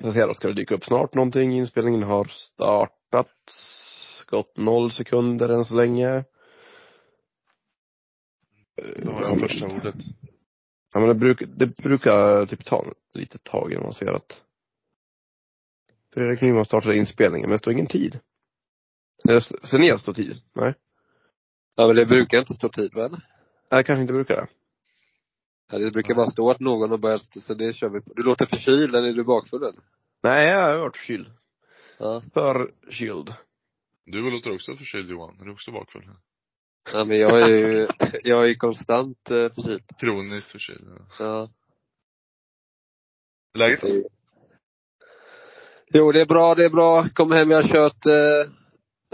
Så ser ska det dyka upp snart någonting? Inspelningen har startat. Gått noll sekunder än så länge. Då har jag första ordet. Ja men det brukar, det brukar typ ta lite tag innan man ser att Fredrik Nyman startade inspelningen, men det står ingen tid. Ni att det står tid? Nej? Ja men det brukar inte stå tid väl? Nej, kanske inte brukar det. Det brukar bara stå att någon har börjat, så det kör vi på. Du låter förkyld, eller är du bakfull eller? Nej, jag har varit förkyld. Ja. Förkyld. Du låter också förkyld Johan. Är du också bakfull? Ja men jag är ju, jag är ju konstant eh, förkyld. Kroniskt förkyld. Ja. Ja. Läget? Jo det är bra, det är bra. Kom hem, jag har kört eh,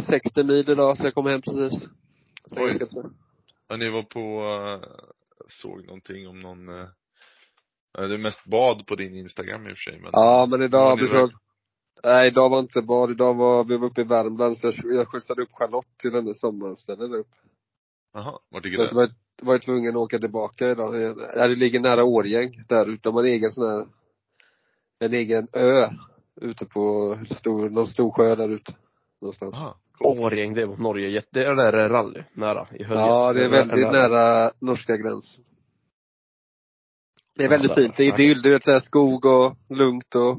60 mil idag, så jag kom hem precis. Oj. ska- Ja, ni var på, uh, såg någonting om någon, uh, det är mest bad på din Instagram i och för sig men. Ja men idag så, nej idag var inte bad, idag var vi var uppe i Värmland så jag, jag skjutsade upp Charlotte till hennes sommarställe där uppe. Jaha, vart ligger det? var jag, var jag tvungen att åka tillbaka idag. Ja, det ligger nära Årgäng där ute. De har en egen sån här, en egen ö ute på stor, någon stor sjö där ute. Någonstans. Jaha. Årgäng, det är mot Norge. Jätte- Det är där rally, nära. I Höljes. Ja, det är väldigt nära norska gränsen. Det är väldigt Ja, fint. Det är idyll, du vet såhär skog och lugnt och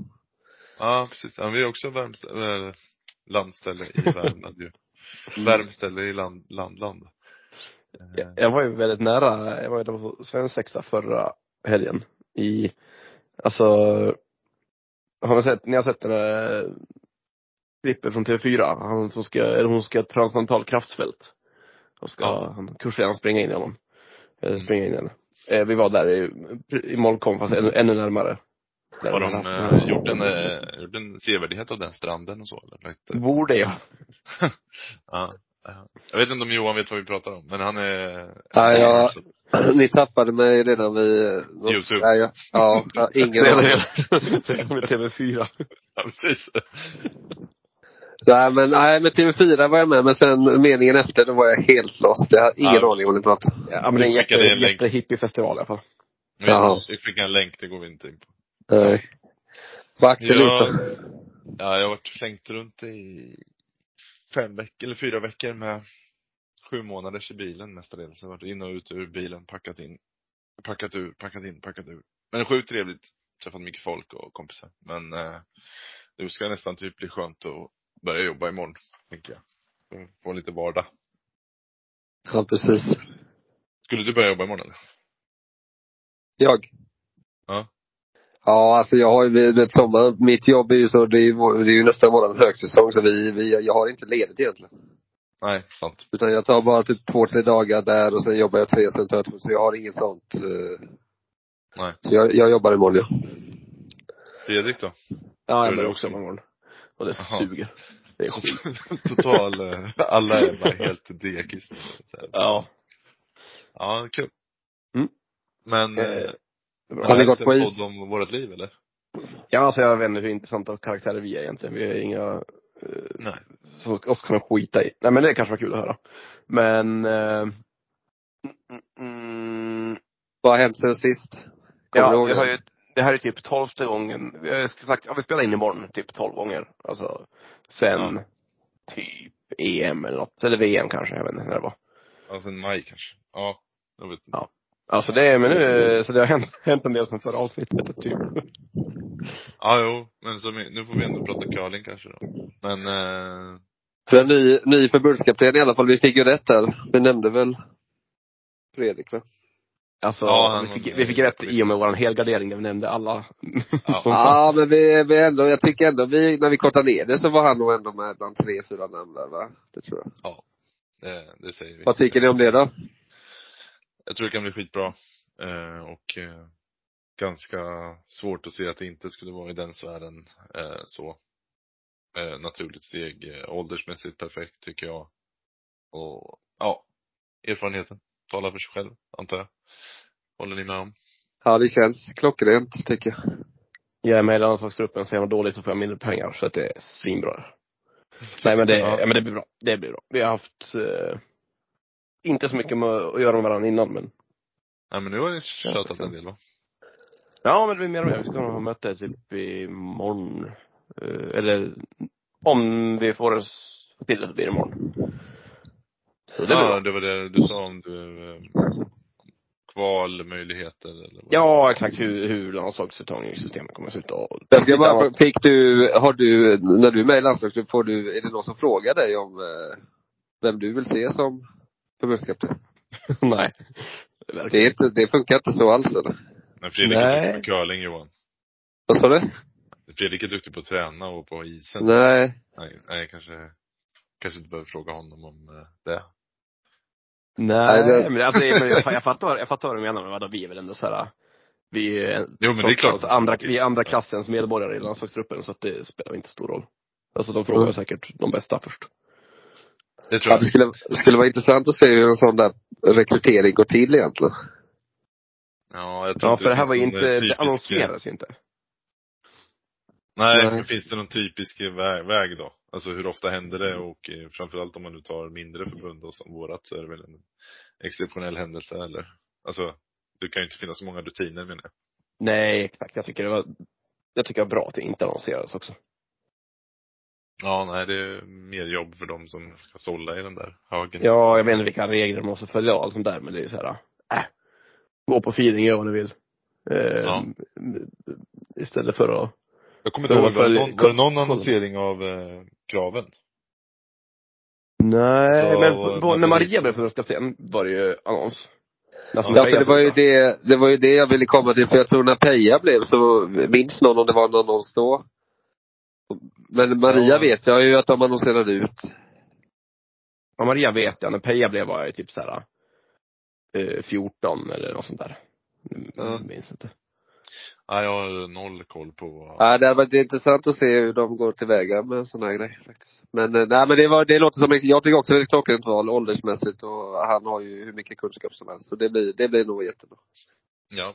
Ja, precis. Ja, vi är också värmställe, landställe i Värmland ju. Värmställe i land, landland. Jag- Jag var ju väldigt nära, jag var ju där på svensexa förra helgen. I, alltså, har ni sett, ni har sett den där klippet från TV4? Han som ska, eller hon ska transcendentalt kraftfält. Och ska, Ja. han, kursledaren springa in i honom. Eller springa in i henne. Eh, vi var där i, i Molkom fast ännu, ännu närmare. Där Har de haft- eh, gjort en, eh, gjort en sevärdhet av den stranden och så eller? Lagt, eh, Borde jag. ja. ja. Jag vet inte om Johan vet vad vi pratar om, men han är Ja, jag- Ni tappade mig redan vid Youtube. Ja, ja, ja, ja ingen aning. Det kom i TV4. Ja, precis. Nej men, nej men TV4 var jag med, men sen meningen efter då var jag helt lost. Jag hade ingen Ja. aning om ni pratade om. Ja men det är en jätte, en jättehippie-festival i alla fall. Jaha. Vi fick en länk, det går vi inte in på. Nej. På axelrutan. Ja, jag har varit slängt runt i fem veckor, eller fyra veckor med sju månaders i bilen mestadels. Jag har varit in och ut ur bilen, packat in, packat ur, packat in, packat ur. Men sjukt trevligt. Träffat mycket folk och kompisar. Men eh, nu ska nästan typ bli skönt att börja jobba imorgon, tänker jag. Få lite vardag. Ja precis. Skulle du börja jobba imorgon eller? Jag? Ja. Ja, alltså jag har ju, vet sommar, mitt jobb är ju så, det är ju, det är ju nästan våran högsäsong så vi, vi, jag har inte ledigt egentligen. Nej, sant. Utan jag tar bara typ två, tre dagar där och sen jobbar jag tre, sen tar jag två, så jag har inget sånt. eh, Nej. Så jag, jag jobbar imorgon ja. Fredrik då? Ja, jag börjar också. också imorgon. Och det Jaha. suger. Det är skit. Total, eh, alla är bara helt dekis. Ja. Ja, kul. Mm. Men, Eh, Har ni gått på is? om vårt liv eller? Ja, alltså jag vet inte hur intressanta karaktärer vi är egentligen. Vi är inga eh, Nej. som oss kan man skita i. Nej men det kanske var kul att höra. Men eh, mm, mm, Vad har hänt sen sist? Kommer Ja, vi har ju, det här är typ tolfte gången. Vi har sagt, ja vi spelar in imorgon typ tolv gånger. Alltså, sen typ EM eller något. Eller VM kanske, jag vet inte när det var. Ja, sen maj kanske. Ja, jag vet inte. Ja. Alltså det är, men nu, så det har hänt, hänt en del sen förra avsnittet typ. Ja, jo. Men så, nu får vi ändå prata curling kanske då. Men, eh, För en ny, ny förbundskapten i alla fall, vi fick ju rätt där. Vi nämnde väl Fredrik va? Alltså, Ja, han vi, fick, vi fick rätt i och med vår helgardering där vi nämnde alla Ja. Ja men vi, vi ändå, jag tycker ändå vi, när vi kortade ner det så var han nog ändå med bland tre, fyra namn där va? Det tror jag. det, det säger vi. Vad tycker ni om det då? Jag tror det kan bli skitbra. Eh, och eh, ganska svårt att se att det inte skulle vara i den sfären eh, så. Eh, naturligt steg, eh, åldersmässigt perfekt tycker jag. Och ja, erfarenheten talar för sig själv, antar jag. Håller ni med om? Ja det känns klockrent tycker jag. Ge mig landslagsgruppen så är man dålig så får jag mindre pengar. Så att det är svinbra. Nej men det, Ja. ja. men det blir bra. Det blir bra. Vi har haft, eh, inte så mycket med att göra med varandra innan men Nej men nu har ni tjatat en del va? Ja men det blir mer och mer. Vi ska nog ha möte typ imorgon. Eh, Eller om vi får oss till det så blir det imorgon. Så det ja, det var det du sa om du, eh, kvalmöjligheter eller vad? Ja, exakt hur, hur landslagsuttagningssystemet kommer att se ut Jag ska bara, fick du, har du, när du är med i landslaget, får du, är det någon som frågar dig om eh, vem du vill se som förbundskapten? Nej. Det, är inte, det funkar inte så alls eller? Men Fredrik är Nej. duktig på curling Johan. Vad sa du? Fredrik är duktig på att träna och på isen. Nej. Nej, nej kanske, kanske inte behöver fråga honom om eh, det. Nej, det- men alltså, men jag, jag fattar, jag fattar vad du menar med vadå, vi är väl ändå såhär, vi är, Jo, men det är klart. alltså, andra, vi är andra klassens medborgare i landslagstruppen så att det spelar inte stor roll. Alltså de frågar Mm. säkert de bästa först. Det tror Ja, jag. det skulle, det skulle vara intressant att se hur en sån där rekrytering går till egentligen. Ja, jag tror Ja, för det här var ju inte, eh, det typisk, annonseras ju inte. Nej, Nej. men finns det någon typisk väg, väg då? Alltså hur ofta händer det och eh, framförallt om man nu tar mindre förbund då, som vårat så är det väl en exceptionell händelse eller? Alltså, det kan ju inte finnas så många rutiner menar jag. Nej, exakt. Jag tycker det var, jag tycker det var bra att det inte annonserades också. Ja, nej det är mer jobb för de som ska sålla i den där högen. Ja, jag vet inte vilka regler man måste följa och allt sånt där, men det är ju såhär, äh, gå på feeling, gör vad ni vill. Eh, Ja. Istället för att, Jag kommer inte ihåg, var det någon, var det någon annonsering av eh, kraven? nej, Så, men på, vad- när Maria blev förbundskapten var det ju annons. Alltså, Ja, för det var ju det, det var ju det jag ville komma till. För jag tror när Peja blev så, minns någon om det var någon annons då? Men Maria Ja. vet jag ju att de annonserade ut. Ja, Maria vet jag, när Peja blev var jag ju typ såhär, eh, 14 eller något sånt där. Ja. Minns inte. Nej, jag har noll koll på. Ja, det hade varit intressant att se hur de går tillväga med en sån här grej faktiskt. Men eh, nej men det var, det låter som, en- jag tycker också det är ett klockrent val åldersmässigt och han har ju hur mycket kunskap som helst. Så det blir, det blir nog jättebra. Ja.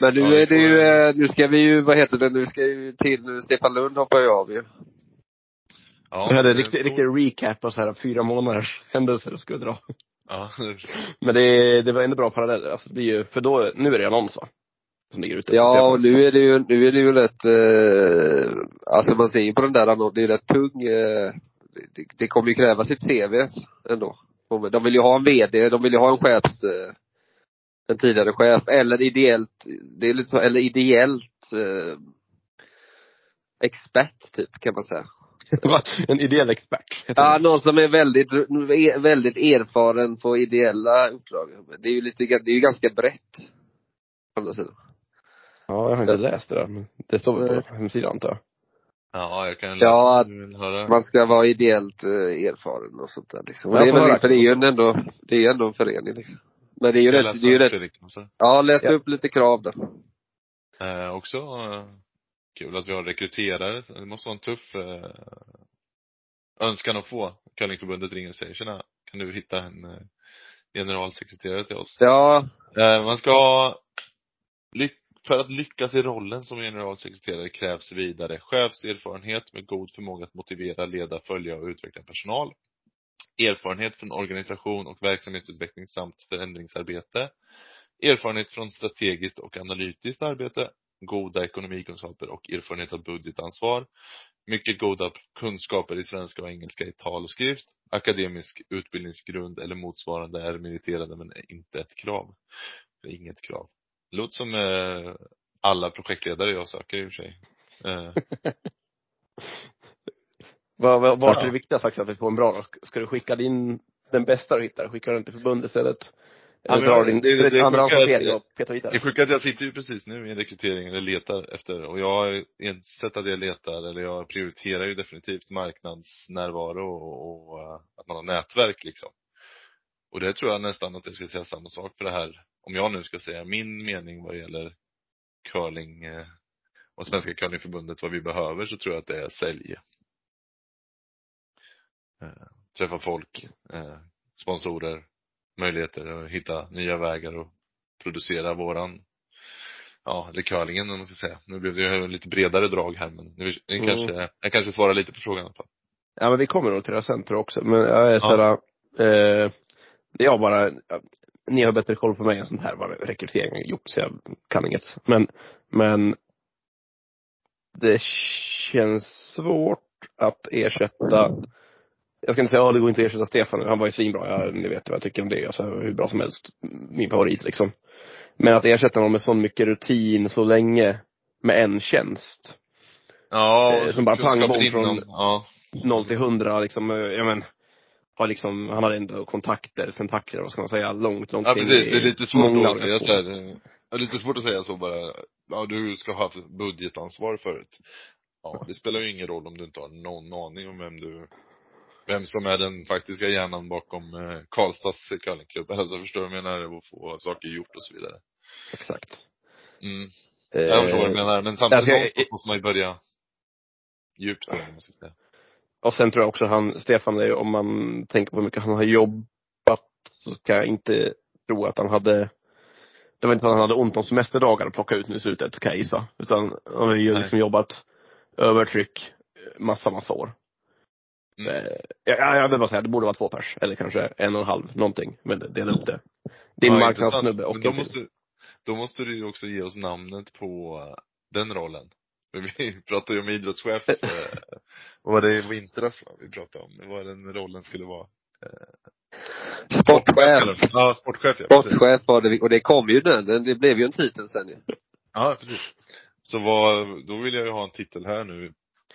Men nu Ja, vi är det ju, eh, nu ska vi ju, vad heter det, nu ska ju till, nu Stefan Lund hoppar ju av ju. Ja, jag hade det är riktigt, stor- riktigt recap på så här fyra månaders händelser jag skulle dra. Ja, Men det, det var ändå bra paralleller. Alltså, det blir ju, för då, nu är det annons va? Som ligger ute. Ja, och nu är det ju, nu är det ju rätt, eh, alltså man ser ju på den där annonsen, det är rätt tung, eh, det, det kommer ju kräva sitt CV ändå. De- vill ju ha en VD, de vill ju ha en chefs, eh, en tidigare chef, eller ideellt, det är lite så, eller ideellt eh, expert typ kan man säga. En ideell expert. Ja, någon som är väldigt, väldigt erfaren på ideella uppdrag. Det är ju lite, det är ju ganska brett. Å andra sidan. Ja, jag har inte läst det där. Men det står väl på hemsidan antar jag. ja, jag kan läsa Ja, höra. Man ska vara ideellt eh, erfaren och sånt där liksom. Och Ja, det är väl, för det är ju en ändå, det är ändå en förening liksom. Men det är ju Jag rätt, det är ju rätt, också. ja läs Ja. upp lite krav då. Eh, också eh, kul att vi har rekryterare. Det måste vara en tuff eh, önskan att få. Curlingförbundet ringer och säger tjena, kan du hitta en eh, generalsekreterare till oss? Ja, Eh, man ska ha, lyck- för att lyckas i rollen som generalsekreterare krävs vidare chefserfarenhet med god förmåga att motivera, leda, följa och utveckla personal. Erfarenhet från organisation och verksamhetsutveckling samt förändringsarbete. Erfarenhet från strategiskt och analytiskt arbete. Goda ekonomikunskaper och erfarenhet av budgetansvar. Mycket goda kunskaper i svenska och engelska i tal och skrift. Akademisk utbildningsgrund eller motsvarande är meriterande men är inte ett krav. Det är inget krav. Det låter som eh, alla projektledare jag söker i och för sig. Eh, Vad, vad, vart Ja. är det viktigast faktiskt att vi får en bra? Ska du skicka din, den bästa du hittar? Skickar du den till förbundet istället? Eller drar din, det- det- det andra sjuka och petar Det vidare? är sjukt att jag sitter ju precis nu i en rekrytering eller letar efter, och jag har insett att jag letar, eller jag prioriterar ju definitivt marknadsnärvaro och, och eh, att man har nätverk liksom. Och det tror jag nästan att jag skulle säga samma sak för det här, om jag nu ska säga min mening vad gäller curling eh, och Svenska curlingförbundet, vad vi behöver, så tror jag att det är sälj. Eh, träffa folk, eh, sponsorer, möjligheter att hitta nya vägar och producera våran, ja, eller curlingen om man ska säga. Nu blev det ju lite bredare drag här men nu, Mm. kanske, jag kanske svarar lite på frågan i alla fall. Ja men vi kommer nog till det här jag också. Men jag är såhär, eh, det jag bara, ni har bättre koll på mig än sånt här vad rekrytering har gjort, så jag kan inget. Men, men det känns svårt att ersätta jag ska inte säga att det går inte att ersätta Stefan, han var ju svinbra, jag, ni vet vad jag tycker om det, alltså hur bra som helst. Min favorit liksom. Men att ersätta någon med så mycket rutin så länge med en tjänst. Ja, Eh, som bara pang bom från- inom- Ja. 0 till 100 liksom, eh, ja men. Har liksom, han hade ändå kontakter, tentakler, vad ska man säga, långt, långt Ja precis, det är lite svårt att säga så här, eh, ja, lite svårt att säga så bara, ja du ska ha haft budgetansvar förut. Ja, det spelar ju ingen roll om du inte har någon aning om vem du, vem som är den faktiska hjärnan bakom eh, Karlstads curlingklubb. Alltså förstår du vad jag menar? Och få saker gjort och så vidare. Exakt. Mm. Jag förstår vad du Eh, menar, men samtidigt alltså, jag- någonstans måste man ju börja djupt då, måste jag säga. Och sen tror jag också han, Stefan, om man tänker på hur mycket han har jobbat, så kan jag inte tro att han hade det var inte att han hade ont om semesterdagar att plocka ut nu i slutet, kan jag gissa. Utan han har ju Nej. liksom jobbat övertryck massa, massa år. Mm. Eh, jag, jag vill bara säga, det borde vara två pers. Eller kanske en och en halv, någonting. Men dela upp det. Din Ja, marknadssnubbe och Men då måste, då måste du ju också ge oss namnet på eh, den rollen. Vi pratade ju om idrottschef, eh, vad var det i vintras va? vi pratade om? Vad den rollen skulle vara. Sportchef. Ja, sportchef ja, precis. Sportchef var det, och det kom ju den, det blev ju en titel sen ju. Ja, precis. Så vad, då vill jag ju ha en titel här nu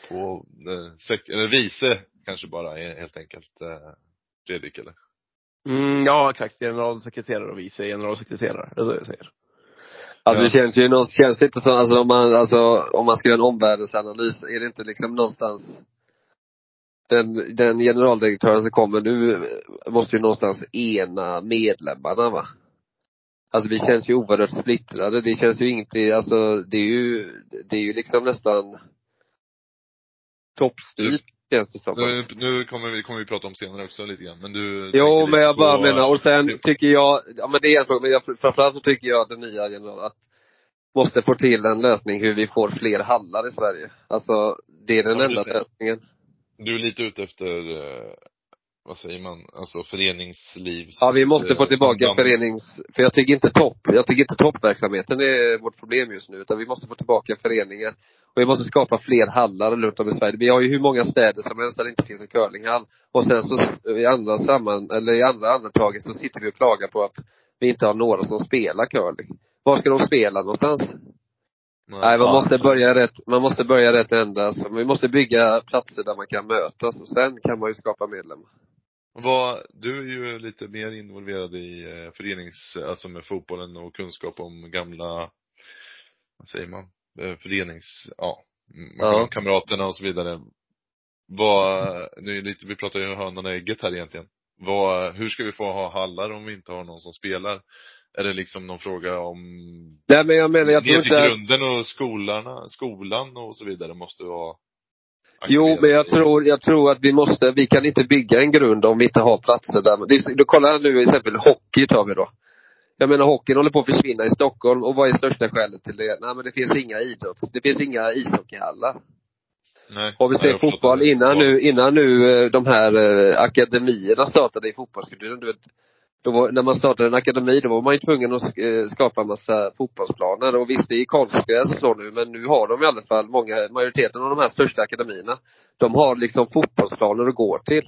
på, eh, eller vice kanske bara eh, helt enkelt, eh, Fredrik eller? Mm, ja, exakt. Generalsekreterare och vice generalsekreterare. Det är så jag säger. Alltså Ja. det känns ju någonstans, känns det inte så, alltså om man, alltså om man ska göra en omvärldsanalys, är det inte liksom någonstans den, den generaldirektören som kommer nu eh, måste ju någonstans ena medlemmarna va? Alltså vi känns ju oerhört splittrade, det känns ju inte, alltså det är ju, det är ju liksom nästan toppstyrt känns det som. Nu, nu kommer vi, kommer vi prata om senare också lite grann, men du Jo, men jag bara på- menar, och sen tycker jag, ja men det är en fråga, men jag, framförallt så tycker jag att den nya general, att måste få till en lösning hur vi får fler hallar i Sverige. Alltså, det är den Ja, enda lösningen. Du är lite ute efter, eh, vad säger man, alltså föreningslivs... Ja, vi måste få tillbaka samband. förenings, för jag tycker inte topp, jag tycker inte toppverksamheten är vårt problem just nu, utan vi måste få tillbaka föreningar. Och vi måste skapa fler hallar runt om i Sverige. Vi har ju hur många städer som helst där det inte finns en curlinghall. Och sen så i andra samman, eller i andra andetaget så sitter vi och klagar på att vi inte har några som spelar curling. Var ska de spela någonstans? Nej, man måste börja rätt, man måste börja rätt ända. Vi måste bygga platser där man kan mötas och sen kan man ju skapa medlemmar. Vad, du är ju lite mer involverad i eh, förenings, alltså med fotbollen och kunskap om gamla, vad säger man, eh, förenings, ja, Ja. ja. kamraterna och så vidare. Vad, nu är lite, vi pratar ju hönan och ägget här egentligen. Vad, hur ska vi få ha hallar om vi inte har någon som spelar? Är det liksom någon fråga om Nej men jag menar, jag tror inte grunden och skolorna, skolan och så vidare måste vara Jo, men jag tror, jag tror att vi måste, vi kan inte bygga en grund om vi inte har platser där. Då kollar nu till exempel hockey tar vi då. Jag menar hockeyn håller på att försvinna i Stockholm och vad är största skälet till det? Nej men det finns inga idrotts, det finns inga ishockeyhallar. Nej. Har vi fattar fotboll innan nu, innan nu eh, de här eh, akademierna startade i fotbollskulturen, du vet. Då var, när man startade en akademi, då var man ju tvungen att eh, skapa en massa fotbollsplaner. Och visst, det är konstgräs och så nu, men nu har de i alla fall, många, majoriteten av de här största akademierna, de har liksom fotbollsplaner att gå till.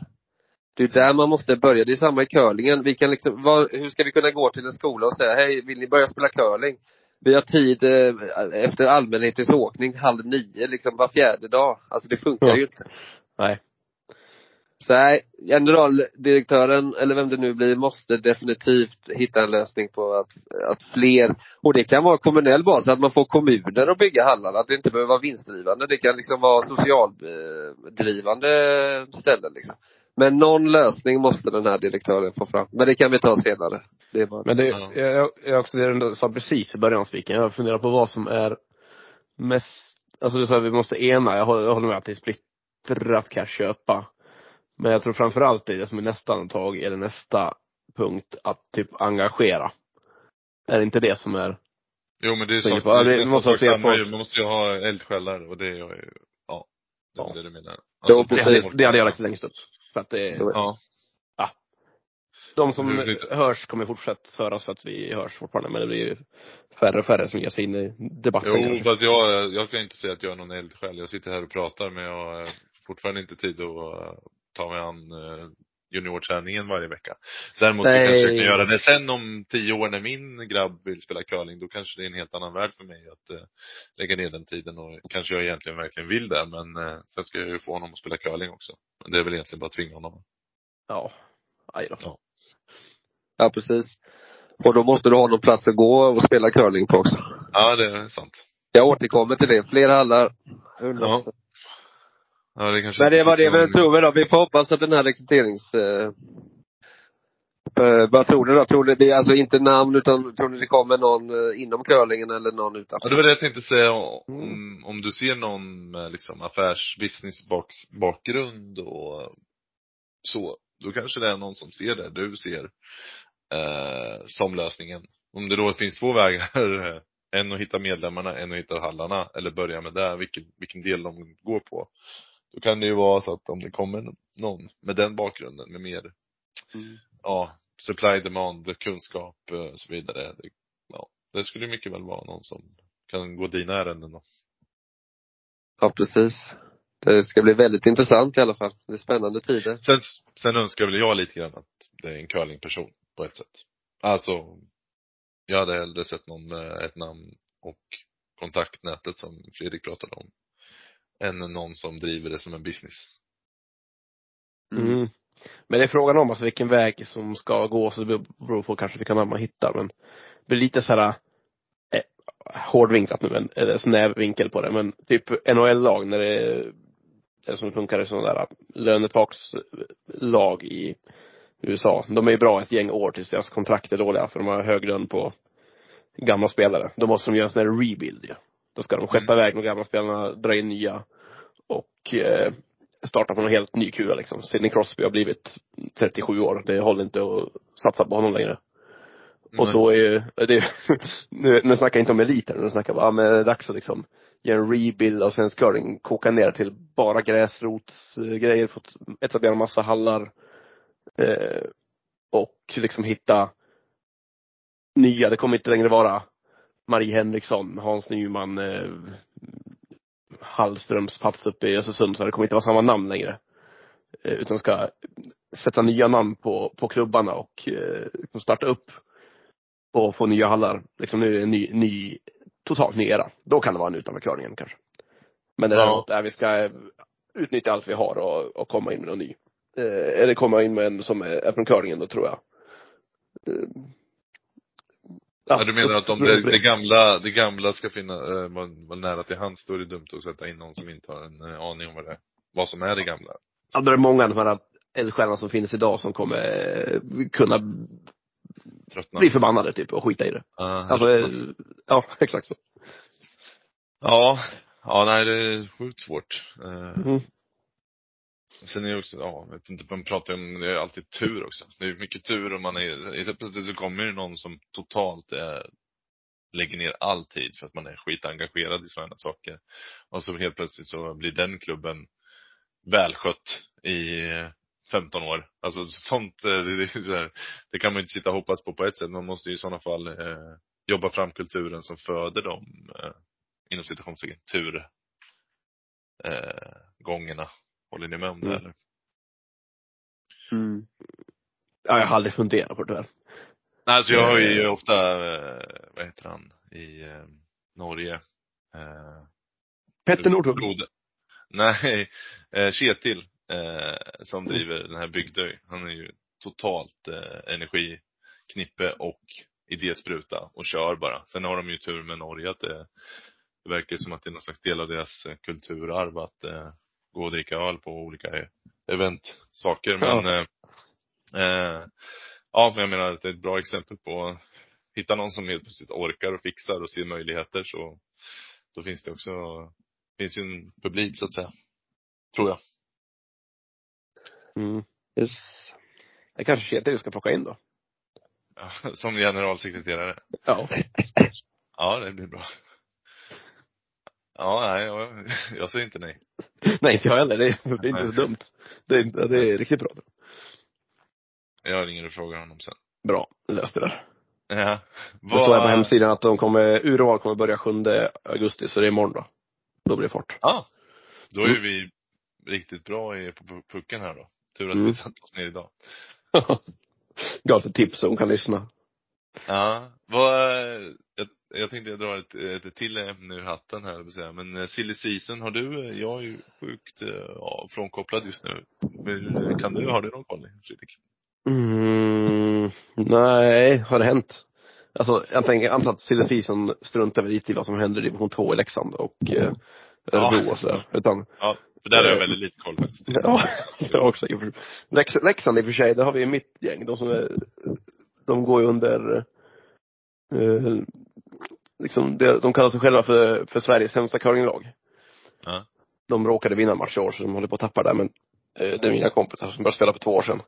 Det är där man måste börja. Det är samma i curlingen. Vi kan liksom, vad, hur ska vi kunna gå till en skola och säga, hej, vill ni börja spela curling? Vi har tid eh, efter allmänhetens åkning halv nio, liksom var fjärde dag. Alltså det funkar Ja. ju inte. Nej. Så nej, generaldirektören, eller vem det nu blir, måste definitivt hitta en lösning på att, att fler, och det kan vara kommunell bas, att man får kommuner att bygga hallar, att det inte behöver vara vinstdrivande. Det kan liksom vara socialdrivande ställen liksom. Men någon lösning måste den här direktören få fram. Men det kan vi ta senare. Det är bara... Men det, Ja. jag, jag också det du sa precis i början av spiken. Jag funderar på vad som är mest, alltså du sa att vi måste ena. Jag håller, jag håller med att det är splittrat kan jag köpa. Men jag tror framförallt det är det som är nästa antag, eller nästa punkt, att typ engagera. Är det inte det som är, Jo men det är ja, det det är måste samma folk. Man måste ju ha eldsjälar och det är ju, ja. Det är Ja. det du menar. Jo, det precis. hade, det hade jag lagt längst upp. För att det, Så- Ja. Ja. De som Det lite- hörs kommer fortsätta höras för att vi hörs fortfarande, men det blir ju färre och färre som ger sig in i debatten Jo, kanske. fast jag, jag kan inte säga att jag är någon eldsjäl. Jag sitter här och pratar men jag har fortfarande inte tid att ta mig an eh, juniorträningen varje vecka. Däremot så Nej. kanske jag kan göra det sen om tio år när min grabb vill spela curling. Då kanske det är en helt annan värld för mig att eh, lägga ner den tiden och kanske jag egentligen verkligen vill det. Men eh, sen ska jag ju få honom att spela curling också. Men det är väl egentligen bara att tvinga honom. Ja. Aj då. Ja. Ja, precis. Och då måste du ha någon plats att gå och spela curling på också. Ja, det är sant. Jag återkommer till det. Fler hallar. Ja. Ja, det kanske Men det var det vi tror vi då. Vi får hoppas att den här rekryterings... Eh, eh, vad tror ni då? Tror ni det är alltså inte namn utan tror ni det kommer någon eh, inom curlingen eller någon utanför? Ja, det var det jag tänkte säga. Om, om du ser någon med liksom affärs business baks- bakgrund och så, då kanske det är någon som ser det du ser eh, som lösningen. Om det då finns två vägar, eh, en att hitta medlemmarna, en att hitta hallarna, eller börja med det, vilken, vilken del de går på. Då kan det ju vara så att om det kommer någon med den bakgrunden, med mer, Mm. ja, supply, demand, kunskap eh, och så vidare. Det, ja, det skulle mycket väl vara någon som kan gå dina ärenden då. Ja, precis. Det ska bli väldigt intressant i alla fall. Det är spännande tider. Sen, sen önskar väl jag lite grann att det är en curlingperson på ett sätt. Alltså, jag hade hellre sett någon med ett namn och kontaktnätet som Fredrik pratade om. Än någon som driver det som en business. Mm. Men det är frågan om alltså vilken väg som ska gå, så det beror på kanske vilka namn man hittar. Men det blir lite så här eh, hårdvinklat nu, men, eller snäv vinkel på det. Men typ NHL-lag när det är, eller som det funkar i sådana där lönetakslag i USA. De är ju bra ett gäng år tills deras kontrakt är dåliga för de har hög lön på gamla spelare. Då måste de göra en sån här rebuild ju. Då ska de skeppa iväg de gamla spelarna, dra in nya och eh, starta på någon helt ny kula liksom. Sidney Crosby har blivit 37 år. Det håller inte att satsa på honom längre. Och Nej. då är ju, det, nu, nu snackar jag inte om eliten, nu snackar jag bara, ja, men det är dags att liksom göra en rebuild av svensk curling, koka ner till bara gräsrotsgrejer, fått etablera en massa hallar. Eh, och liksom hitta nya, det kommer inte längre vara Marie Henriksson, Hans Nyman, eh, Hallströms plats uppe i Östersund, så det kommer inte vara samma namn längre. Eh, utan ska sätta nya namn på, på klubbarna och eh, starta upp och få nya hallar. Liksom nu är det en ny, ny, totalt ny era. Då kan det vara en utanför curlingen kanske. Men det Ja. däremot, är vi ska utnyttja allt vi har och, och komma in med någon ny. Eh, eller komma in med en som är, är från curlingen då tror jag. Ja, du menar att om det, det gamla, det gamla ska finna, eh, vara nära till hands, då är det dumt att sätta in någon som inte har en eh, aning om vad det är. Vad som är det gamla. Ja, då är det många av de här eldsjälarna som finns idag som kommer eh, kunna Tröttna. bli förbannade typ och skita i det. Ja, Alltså, eh, ja exakt så. ja, ja, nej det är sjukt svårt. Eh, Mm. Sen är det också, ja, jag vet inte, man pratar ju om, det är alltid tur också. Det är mycket tur om man är, helt plötsligt så kommer det någon som totalt är, lägger ner all tid för att man är skitengagerad i sådana saker. Och så helt plötsligt så blir den klubben välskött i eh, 15 år. Alltså sånt, eh, det, det, är så här, det kan man ju inte sitta och hoppas på på ett sätt. Man måste ju i sådana fall eh, jobba fram kulturen som föder de, eh, inom citationstecken, tur eh, gångerna. Håller ni med om det Mm. eller? Mm. Ja, jag har aldrig funderat på det där. Nej, alltså jag har ju Eh. ofta, eh, vad heter han, i eh, Norge. Petter Nordhug. Frode. Nej, Kjetil, som driver den här Bygdöj. Han är ju totalt energiknippe och idéspruta och kör bara. Sen har de ju tur med Norge att det, det verkar som att det är någon slags del av deras kulturarv att gå och dricka öl på olika e- eventsaker. Men eh, eh, ja, men jag menar att det är ett bra exempel på att hitta någon som helt plötsligt orkar och fixar och ser möjligheter så då finns det också, finns ju en publik så att säga. Tror jag. Mm. Yes. Det kanske Kjetil vi ska plocka in då. Ja, som generalsekreterare. Ja. Ja, det blir bra. Ja, nej, jag, jag säger inte nej. Nej, inte jag heller. Det är, det är inte så dumt. Det är, det är riktigt bra. Jag ringer och frågar honom sen. Bra, löste det. Ja. Det står här på hemsidan att de kommer, urval kommer börja 7 augusti, så det är imorgon då. Då blir det fart. Ja. Då är Mm. vi riktigt bra i, på pu- pucken här då. Tur att Mm. vi satte oss ner idag. Gav ett tips så hon kan lyssna. Ja. Vad, jag, jag tänkte jag dra ett, ett till ämne ur hatten här, säga. Men eh, silly season, har du, eh, jag är ju sjukt eh, ja, frånkopplad just nu. Men, Kan du, har du någon koll Fredrik? Mm, nej, har det hänt? Alltså, jag tänker, antar att silly season struntar väl lite i vad som händer i division 2 i Leksand och eh, Örebro och sådär. Utan, Ja, för där har jag väldigt lite koll faktiskt. ja, jag också. Leksand i och för sig, det har vi i mitt gäng. De som är, de går ju under, eh, liksom, de, de kallar sig själva för, för Sveriges sämsta curlinglag. Ja. De råkade vinna en match i år så de håller på att tappa där men eh, det är mina kompisar som började spela för två år sedan.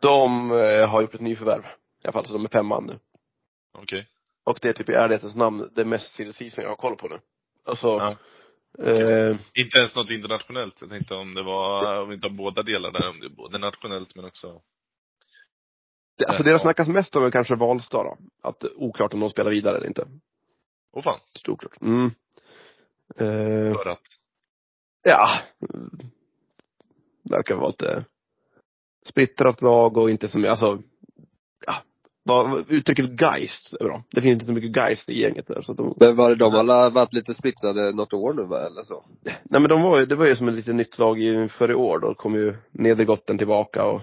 De eh, har gjort ett nyförvärv. I alla fall, så de är fem man nu. Okej. Och det är typ i ärlighetens namn det mest silly jag har koll på nu. Alltså, Ja. eh, Inte ens något internationellt. Jag tänkte om det var, om inte har båda delar där, om det är både nationellt men också det, alltså det det snackas mest om är kanske Valstad då. Att det oklart om de spelar vidare eller inte. Åh fan, Oklart. Mm. Eh, för att. ja. Verkar vara lite splittrat lag och inte mycket, alltså, ja. Uttrycket geist är bra. Det finns inte så mycket geist i gänget där så att de, Men var det de alla varit lite splittrade något år nu va, eller så? nej men de var ju, det var ju som ett lite nytt lag inför i år. Då kom ju Nedergotten tillbaka och,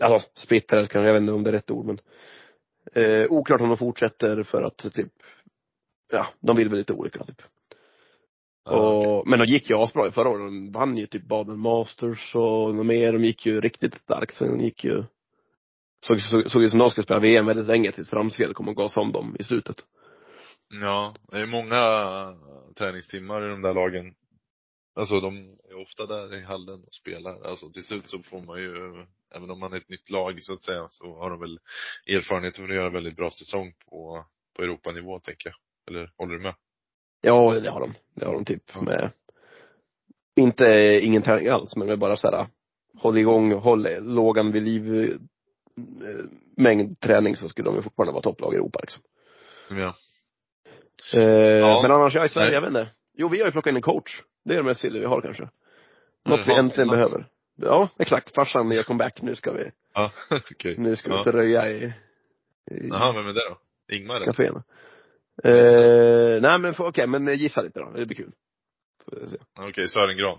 alltså splittrade kanske, jag vet inte om det är rätt ord men, eh, oklart om de fortsätter för att typ, ja, de vill väl lite olika typ. Okej. Och, men de gick ju asbra i förra året. De vann ju typ Baden Masters och något mer. De gick ju riktigt starkt. Så de gick ju, såg, såg, såg ut som de skulle spela VM väldigt länge tills Framsved kom och gasa om dem i slutet. Ja, det är många träningstimmar i de där lagen. Alltså de är ofta där i hallen och spelar. Alltså till slut så får man ju, även om man är ett nytt lag så att säga, så har de väl erfarenhet för att göra väldigt bra säsong på, på Europanivå tänker jag. Eller håller du med? Ja, det har de. Det har de typ med, inte ingen träning alls, men med bara såhär, håll igång, håll lågan vid liv, eh, mängd träning så skulle de ju fortfarande vara topplag i Europa liksom. Ja. Eh, Men annars, ja i Sverige, Nej. jag vet inte. Jo, vi har ju plockat in en coach. Det är det mest vi har kanske. Något vi Jaha, äntligen något. behöver. Ja, exakt. Farsan gör comeback. Nu ska vi, Ja, okej. nu ska vi Ja. ut och röja i, i Jaha, vem är det då? Ingmar kaféerna. Eh, nej men för- okej, men gissa lite då. Det blir kul. Okej, Sören Gran.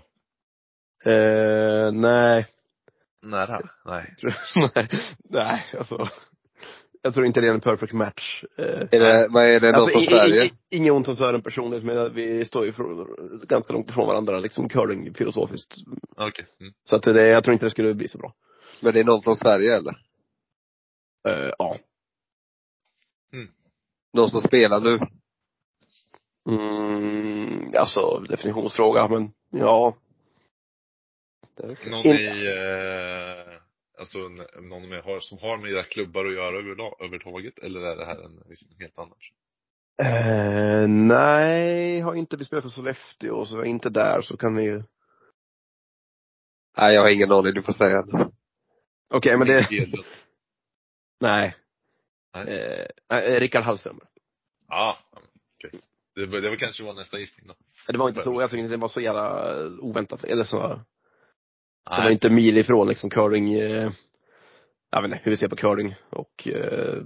Eh, nej. Nära? Nej. nej. Nej, alltså. Jag tror inte det är en perfect match. Eh, Är det, vad är det, någon Alltså, från Sverige? inget ont om Sören personligt, men vi står ju från, ganska långt ifrån varandra, liksom curling filosofiskt. Okej. Mm. Så att det, jag tror inte det skulle bli så bra. Men det är någon från Sverige eller? Eh, ja. Någon som spelar nu? Mm, alltså, definitionsfråga, men ja. Någon In- i, eh, alltså någon med, har, som har med era klubbar att göra överlag, överhuvudtaget? Eller är det här en liksom helt annars? Eh, nej, har inte vi spelat för Sollefteå, så är inte där så kan vi ju. Nej, jag har ingen aning, du får säga. Okej, men det, nej. Nej. Eh, nej, Rickard Hallström. Ja, okej. Det, var- det var kanske var nästa gissning då. Det var inte så, jag tycker inte det var så jävla oväntat, eller så. Det var Nej. inte mil ifrån liksom curling, eh, jag vet inte hur vi ser på curling och eh,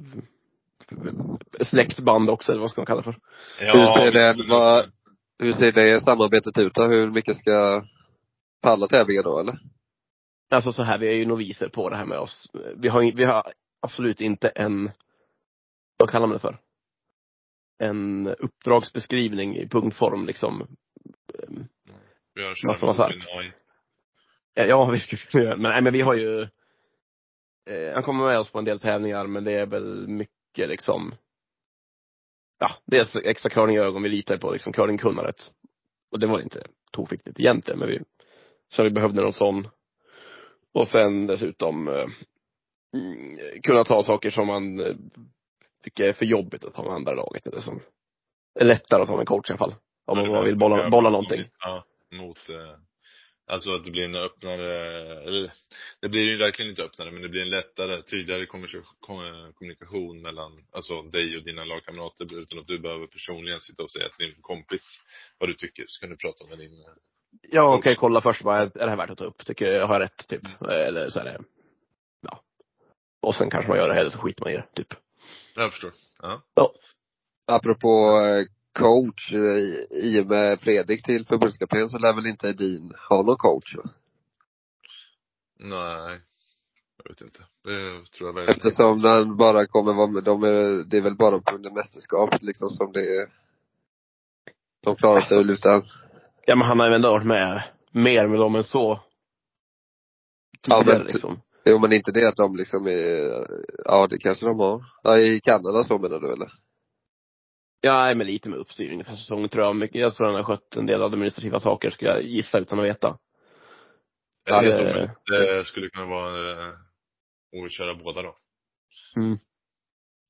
släktband också, eller vad ska man kalla det för? Ja, Hur ser det- vad- Hur ser det samarbetet ut då? Hur mycket ska på alla tävlingar då eller? Alltså så här, vi är ju noviser på det här med oss. Vi har, vi har absolut inte en, vad kallar man det för? En uppdragsbeskrivning i punktform liksom. Vi har kört. AI. Ja, vi skulle kunna göra Men nej, men vi har ju, eh, han kommer med oss på en del tävlingar, men det är väl mycket liksom, ja, dels extra curlingögon vi litar på, liksom curlingkunnandet. Och det var inte tokviktigt egentligen, men vi, så vi behövde någon sån. Och sen dessutom eh, mm, kunna ta saker som man eh, tycker är för jobbigt att ta med andra laget, eller som är lättare att ta med coach i alla fall. Om man bara vill bolla, bolla någonting. Ja, mot, eh, Alltså att det blir en öppnare, eller det blir ju verkligen inte öppnare, men det blir en lättare, tydligare kommunikation mellan, alltså dig och dina lagkamrater utan att du behöver personligen sitta och säga till din kompis vad du tycker. Så kan du prata med din Ja, okej, okay, kolla först bara, är det här värt att ta upp? Tycker jag, har jag rätt, typ? Eller så är det, ja. Och sen kanske man gör det, eller så skiter man i det, typ. Jag förstår. Ja. ja. Apropå eh, coach, eh, i och med Fredrik till förbundskapten så lär väl inte Edin ha någon coach va? Nej. Jag vet inte. Det tror jag verkligen Eftersom den bara kommer vara med, de är, det är väl bara under mästerskapet liksom som det är de klarar sig väl utan Ja men han har ju ändå varit med mer med dem än så. Ja men, liksom. Jo men inte det att de liksom är, ja det kanske de har. Ja i Kanada så menar du eller? Ja, men lite med uppstyrning för säsongen tror jag. Jag tror han har skött en del administrativa saker, skulle jag gissa utan att veta. Ja, det, det, det skulle kunna vara eh, att köra båda då. Mm.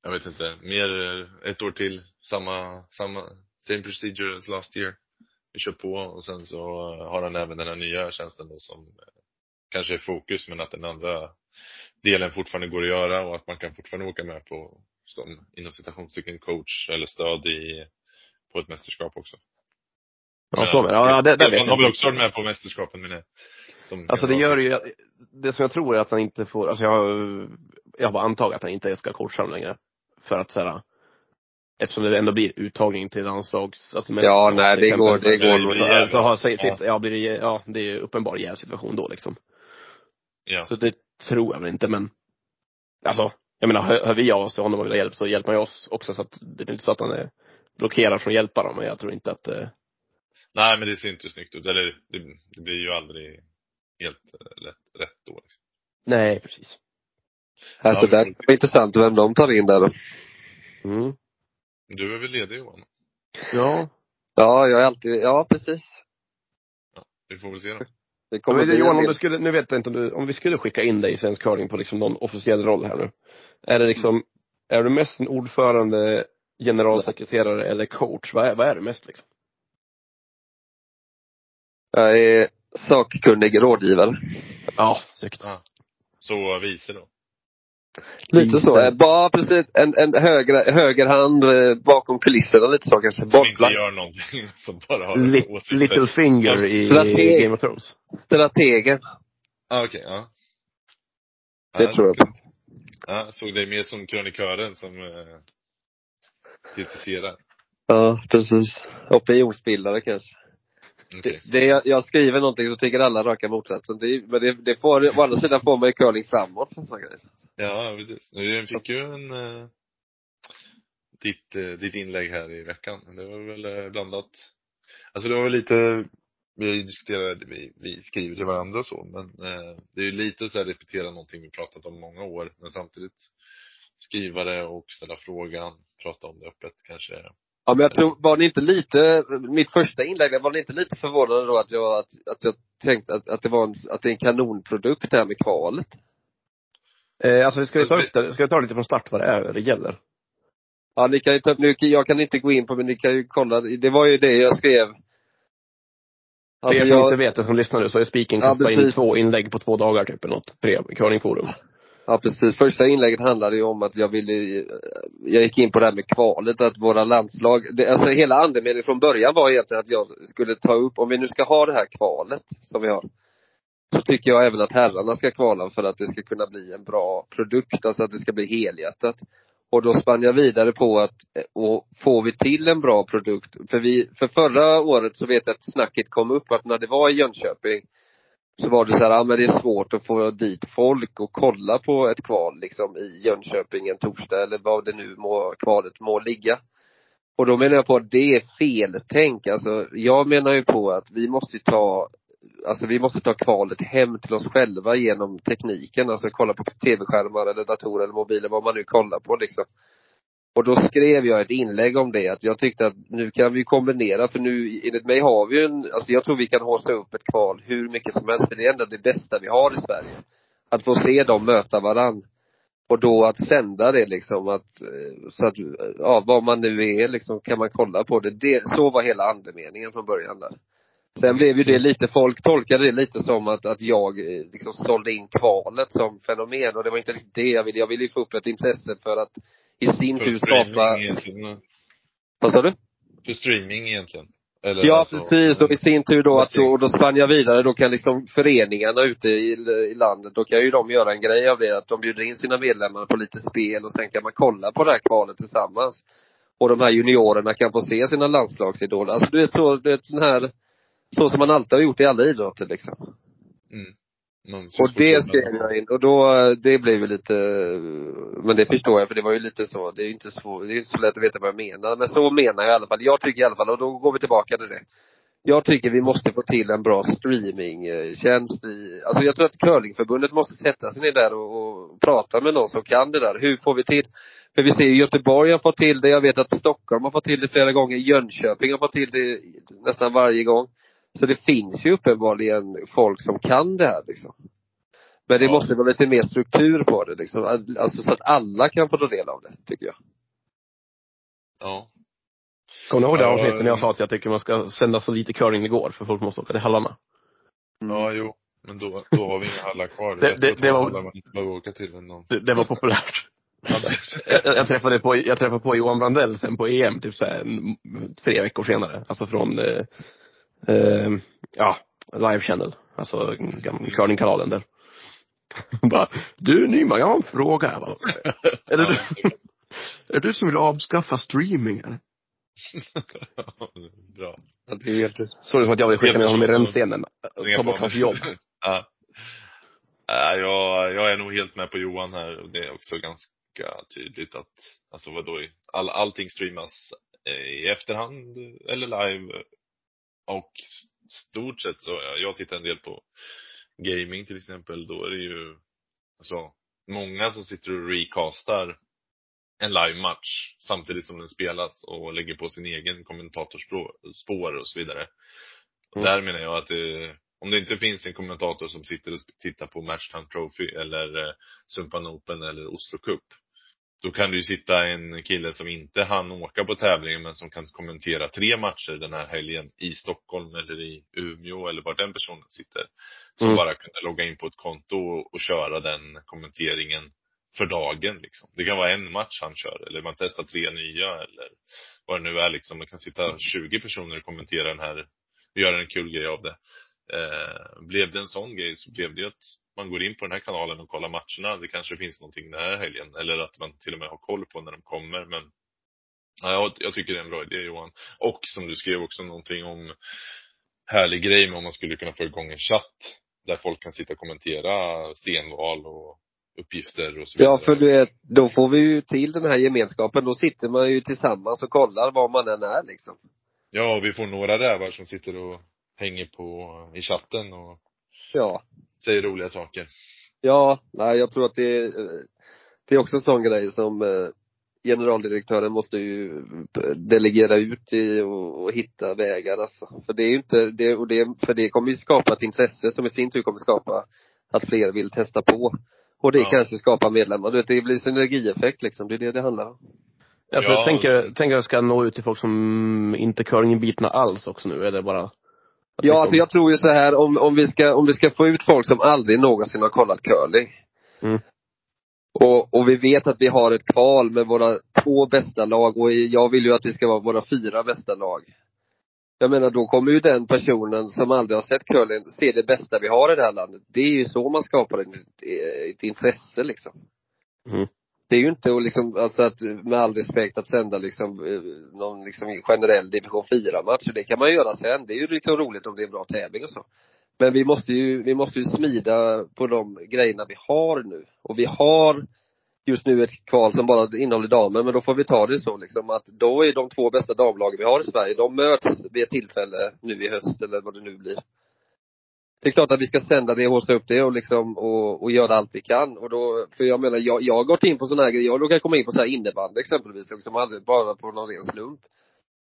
Jag vet inte, mer eh, ett år till, samma, samma, same procedure as last year. Vi kör på och sen så har han även den här nya tjänsten då som eh, kanske är fokus men att den andra delen fortfarande går att göra och att man kan fortfarande åka med på som inom citationstecken coach eller stöd i, på ett mästerskap också. Ja, så men, ja, det, det vet Han har väl också varit med på mästerskapen menar jag. Som alltså det gör ju, det som jag tror är att han inte får, alltså jag, jag har bara antagit att han inte ska coacha dem längre. För att såhär, eftersom det ändå blir uttagning till landslags, alltså Ja, nej det går, det går. Så, så har, sitt, ja. ja, blir det, ja, det är uppenbar jävsituation då liksom. Ja. Så det tror jag väl inte men, alltså, jag menar, hör, hör vi av oss till honom och vill ha hjälp så hjälper han oss också så att det är inte så att han är blockerad från att hjälpa dem, men jag tror inte att eh... Nej men det ser inte snyggt ut, eller det, det blir ju aldrig helt lätt, eh, rätt då liksom. Nej, precis. Alltså ja, det var intressant vem de tar in där då. Mm. Du är väl ledig Johan? Ja. Ja, jag är alltid, ja precis. Ja, vi får väl se då. Det kommer ja, Johan, om du skulle, nu vet jag inte om du, om vi skulle skicka in dig i svensk curling på liksom någon officiell roll här nu. Är det liksom, är du mest en ordförande, generalsekreterare eller coach? Vad är, vad är du mest liksom? Jag är sakkunnig rådgivare. Ja, snyggt. Ja. Så vice då? Lite så. Bara precis en, en höger, höger hand eh, bakom kulisserna lite så kanske. Som inte gör någonting. Som bara har Li. Little finger i Strateg. Game of Thrones. Strategen. Ah, okej, okay, ja. Det ja, tror jag på. Ja, såg dig mer som krönikören som eh, kritiserar. Ja, precis. Opinionsbildare kanske. Okay. Det, det, jag, skriver någonting så tycker alla raka motsatsen. Det, men det, det får, å andra sidan får man ju curling framåt. Ja, precis. Nu fick ju en, eh, ditt, eh, ditt inlägg här i veckan. Det var väl eh, blandat. Alltså det var väl lite, vi diskuterade, vi, vi skriver till varandra och så, men eh, det är ju lite så här repetera någonting vi pratat om många år, men samtidigt skriva det och ställa frågan, prata om det öppet kanske Ja men jag tror, var ni inte lite, mitt första inlägg, var ni inte lite förvånade då att jag, att, att jag tänkte att, att det var en, att det är en kanonprodukt det här med kvalet? Eh, alltså ska vi ta upp det, ska vi ta lite från start vad det är det gäller? Ja ni kan ju ta upp, nu, jag kan inte gå in på men ni kan ju kolla, det var ju det jag skrev Alltså, För er som jag, inte vet det som lyssnar nu så är Spiken kastat ja, in två inlägg på två dagar typ eller något. Tre curlingforum. Ja precis. Första inlägget handlade ju om att jag ville, jag gick in på det här med kvalet, att våra landslag, det, alltså hela andemeningen från början var egentligen att jag skulle ta upp, om vi nu ska ha det här kvalet som vi har, så tycker jag även att herrarna ska kvala för att det ska kunna bli en bra produkt, alltså att det ska bli helhjärtat. Och då spann jag vidare på att, och får vi till en bra produkt, för vi, för förra året så vet jag att snacket kom upp att när det var i Jönköping, så var det så här, ja men det är svårt att få dit folk och kolla på ett kval liksom i Jönköping en torsdag eller vad det nu må, kvalet må ligga. Och då menar jag på att det är feltänk. Alltså jag menar ju på att vi måste ta, alltså vi måste ta kvalet hem till oss själva genom tekniken. Alltså kolla på tv-skärmar eller datorer eller mobiler, vad man nu kollar på liksom. Och då skrev jag ett inlägg om det, att jag tyckte att nu kan vi kombinera, för nu enligt mig har vi ju en, alltså jag tror vi kan hosta upp ett kval hur mycket som helst, för det är ändå det bästa vi har i Sverige. Att få se dem möta varann. Och då att sända det liksom, att, eh, så att, ja vad man nu är liksom, kan man kolla på det. det så var hela andemeningen från början där. Sen blev ju det lite, folk tolkade det lite som att, att jag eh, liksom sålde in kvalet som fenomen och det var inte riktigt det jag ville. Jag ville ju få upp ett intresse för att i sin tur skapa, egentligen. vad sa du? För streaming egentligen. Eller Ja alltså- precis, och i sin tur då att Okej. då, spann jag vidare, då kan liksom föreningarna ute i, i landet, då kan ju de göra en grej av det, att de bjuder in sina medlemmar på lite spel och sen kan man kolla på det här kvalet tillsammans. Och de här juniorerna kan få se sina landslagsidoler. Alltså du vet så, det är sån här, så som man alltid har gjort i alla idrotter liksom. Mm. Och det skrev jag in och då, det blev ju lite, men det förstår jag för det var ju lite så, det är ju inte så, det är inte så lätt att veta vad jag menar. Men så menar jag i alla fall. Jag tycker i alla fall, och då går vi tillbaka till det. Jag tycker vi måste få till en bra streamingtjänst i, alltså jag tror att curlingförbundet måste sätta sig ner där och, och prata med någon som kan det där. Hur får vi till, för vi ser ju Göteborg har fått till det, jag vet att Stockholm har fått till det flera gånger, Jönköping har fått till det nästan varje gång. Så det finns ju uppenbarligen folk som kan det här liksom. Men det Ja. måste vara lite mer struktur på det liksom. Alltså så att alla kan få ta del av det, tycker jag. Ja. Kommer ni ihåg det avsnittet när jag sa att jag tycker man ska sända så lite curling det går för folk måste åka till hallarna? Ja, jo. Men då, då har vi inga hallar kvar. Det- det- det var- hallar man inte behöver åka till ändå. Det, det var populärt. Ja, Jag, jag, träffade på, jag träffade på Johan Brandell sen på EM, typ så här, en- tre veckor senare. Alltså från, eh, eh, ja, Live Channel. Alltså curlingkanalen där. Bara, du Nyman, jag har en fråga. Bara, är, det du, är det du som vill avskaffa streamingen? Bra. Det är ju helt Så det som att jag vill skicka ner honom i rännstenen. Ta bort hans jobb. Ja. Jag, jag är nog helt med på Johan här och det är också ganska tydligt att, alltså vadå, all, allting streamas i efterhand eller live och stort sett så, ja, jag tittar en del på gaming till exempel, då är det ju, alltså, många som sitter och recastar en live-match samtidigt som den spelas och lägger på sin egen kommentatorspår och så vidare. Och Mm. Där menar jag att eh, om det inte finns en kommentator som sitter och tittar på Matchtime Trophy eller eh, Sumpan Open eller Oslo Cup. Då kan det ju sitta en kille som inte hann åka på tävlingen men som kan kommentera tre matcher den här helgen i Stockholm eller i Umeå eller var den personen sitter. Som Mm. bara kunde logga in på ett konto och, och köra den kommenteringen för dagen liksom. Det kan vara en match han kör eller man testar tre nya eller vad det nu är liksom. Det kan sitta 20 personer och kommentera den här och göra en kul grej av det. Eh, blev det en sån grej så blev det ju att man går in på den här kanalen och kollar matcherna. Det kanske finns någonting den här helgen. Eller att man till och med har koll på när de kommer. Men ja, jag, tycker det är en bra idé Johan. Och som du skrev också någonting om härlig grej med om man skulle kunna få igång en chatt. Där folk kan sitta och kommentera stenval och uppgifter och så vidare. Ja, för du vet, då får vi ju till den här gemenskapen. Då sitter man ju tillsammans och kollar var man än är liksom. Ja, vi får några rävar som sitter och hänger på i chatten och Ja. säger roliga saker. Ja, nej jag tror att det är, det är också en sån grej som eh, generaldirektören måste ju eh, delegera ut i och, och hitta vägar alltså. För det är ju inte, det, och det, för det kommer ju skapa ett intresse som i sin tur kommer skapa att fler vill testa på. Och det Ja. kanske skapar medlemmar. Du vet, det blir synergieffekt liksom. Det är det det handlar om. Jag Ja, tänker, och- tänker jag ska nå ut till folk som inte curlingbitna alls också nu, eller bara? Ja, alltså jag tror ju så här om, om vi ska, om vi ska få ut folk som aldrig någonsin har kollat curling. Mm. Och, och vi vet att vi har ett kval med våra två bästa lag och jag vill ju att det ska vara våra fyra bästa lag. Jag menar då kommer ju den personen som aldrig har sett curling se det bästa vi har i det här landet. Det är ju så man skapar ett, ett intresse liksom. Mm. Det är ju inte att liksom, alltså att med all respekt att sända liksom eh, någon liksom generell division 4 match. Det kan man göra sen. Det är ju liksom roligt om det är en bra tävling och så. Men vi måste ju, vi måste ju smida på de grejerna vi har nu. Och vi har just nu ett kval som bara innehåller damer, men då får vi ta det så liksom att då är de två bästa damlagen vi har i Sverige, de möts vid ett tillfälle nu i höst eller vad det nu blir. Det är klart att vi ska sända det, hosta upp det och liksom och, och göra allt vi kan. Och då, för jag menar, jag, jag har gått in på sådana här grejer, jag råkar komma in på så här innebandy exempelvis, liksom aldrig bara på någon ren slump.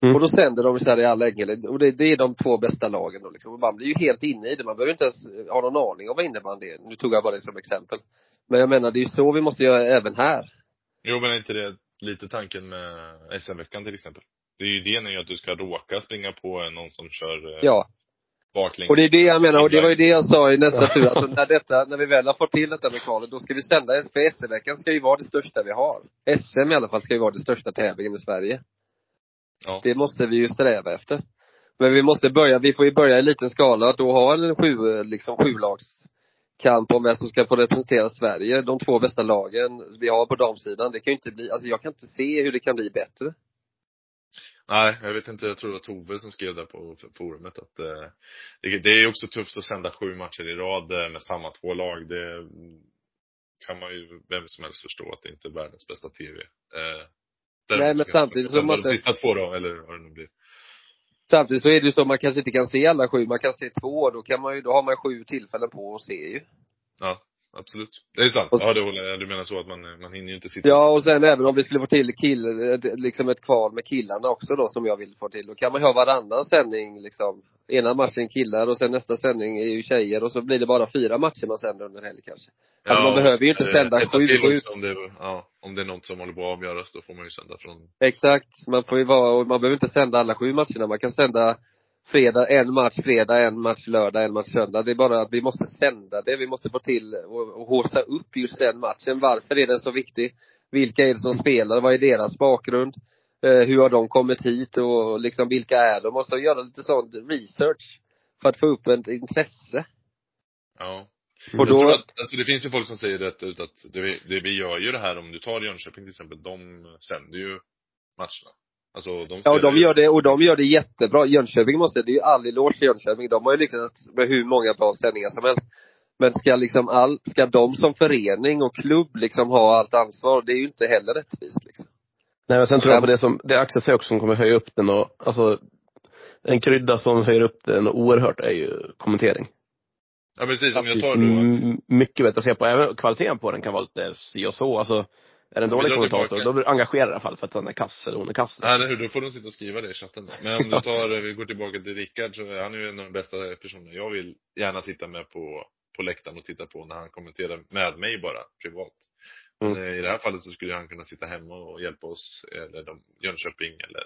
Mm. Och då sänder de så här i all enkelhet, och det, det är de två bästa lagen då liksom. Och man blir ju helt inne i det, man behöver inte ens ha någon aning om vad innebandy är. Nu tog jag bara det som exempel. Men jag menar, det är ju så vi måste göra även här. Jo, men är inte det lite tanken med SM-veckan till exempel? Det är ju idén är ju att du ska råka springa på någon som kör eh, Ja. Baklänges. Och det är det jag menar, och det var ju det jag sa i nästa tur. Alltså när detta, när vi väl har fått till detta med kvalet, då ska vi sända, för SM-veckan ska ju vara det största vi har. SM i alla fall ska ju vara det största tävlingen i Sverige. Ja. Det måste vi ju sträva efter. Men vi måste börja, vi får ju börja i liten skala, att då ha en sju, liksom sjulagskamp om vem som ska få representera Sverige. De två bästa lagen vi har på damsidan. Det kan ju inte bli, alltså jag kan inte se hur det kan bli bättre. Nej, jag vet inte, jag tror det var Tove som skrev där på forumet att eh, det, det är också tufft att sända sju matcher i rad eh, med samma två lag. Det kan man ju, vem som helst förstå att det inte är världens bästa TV. Eh, Nej, men samtidigt så måste- De sista två då, eller vad det nu blir. Samtidigt så är det ju så, man kanske inte kan se alla sju, man kan se två, då kan man ju, då har man sju tillfällen på att se ju. Ja, absolut. Det är sant. Och- Ja, det håller jag. Du menar så att man, man hinner ju inte sitta Ja, och sen även om vi skulle få till kill, liksom ett kval med killarna också då, som jag vill få till. Då kan man ju ha varannan sändning liksom. Ena matchen killar och sen nästa sändning är ju tjejer och så blir det bara fyra matcher man sänder under helgen kanske. Alltså, man behöver ju inte eh, sända sju, sju. Om det, ja, om det är något som håller på att avgöras, då får man ju sända från Exakt. Man får ju vara, och man behöver inte sända alla sju matcherna. Man kan sända fredag, en match fredag, en match lördag, en match söndag. Det är bara att vi måste sända det. Vi måste få till och, och hosta upp just den matchen. Varför är den så viktig? Vilka är det som spelar? Vad är deras bakgrund? Eh, hur har de kommit hit och liksom vilka är de? Och så göra lite sån research. För att få upp ett intresse. Ja. Och Jag då, tror att, alltså det finns ju folk som säger rätt ut att det, vi- det vi gör ju det här, om du tar Jönköping till exempel, de sänder ju matcherna. Alltså de ja, och de gör det, och de gör det jättebra. Jönköping måste, det är ju all eloge till Jönköping. De har ju lyckats med hur många bra sändningar som helst. Men ska liksom all, ska de som förening och klubb liksom ha allt ansvar? Det är ju inte heller rättvist liksom. Nej men sen tror jag på det som, det Axel säger också som kommer höja upp den och, alltså en krydda som höjer upp den oerhört är ju kommentering. Ja precis, om jag Det tar finns då, mycket bättre att se på. Även kvaliteten på den kan vara lite si och så. Alltså, är det en dålig kommentator, då blir du engagerad i alla fall för att han är kass eller hon är kass. nej eller hur, då får de sitta och skriva det i chatten då. Men om du tar, vi går tillbaka till Rickard, så är han ju en av de bästa personerna jag vill gärna sitta med på, på läktaren och titta på när han kommenterar med mig bara, privat. Men Mm. eh, i det här fallet så skulle han kunna sitta hemma och hjälpa oss, eller de, Jönköping eller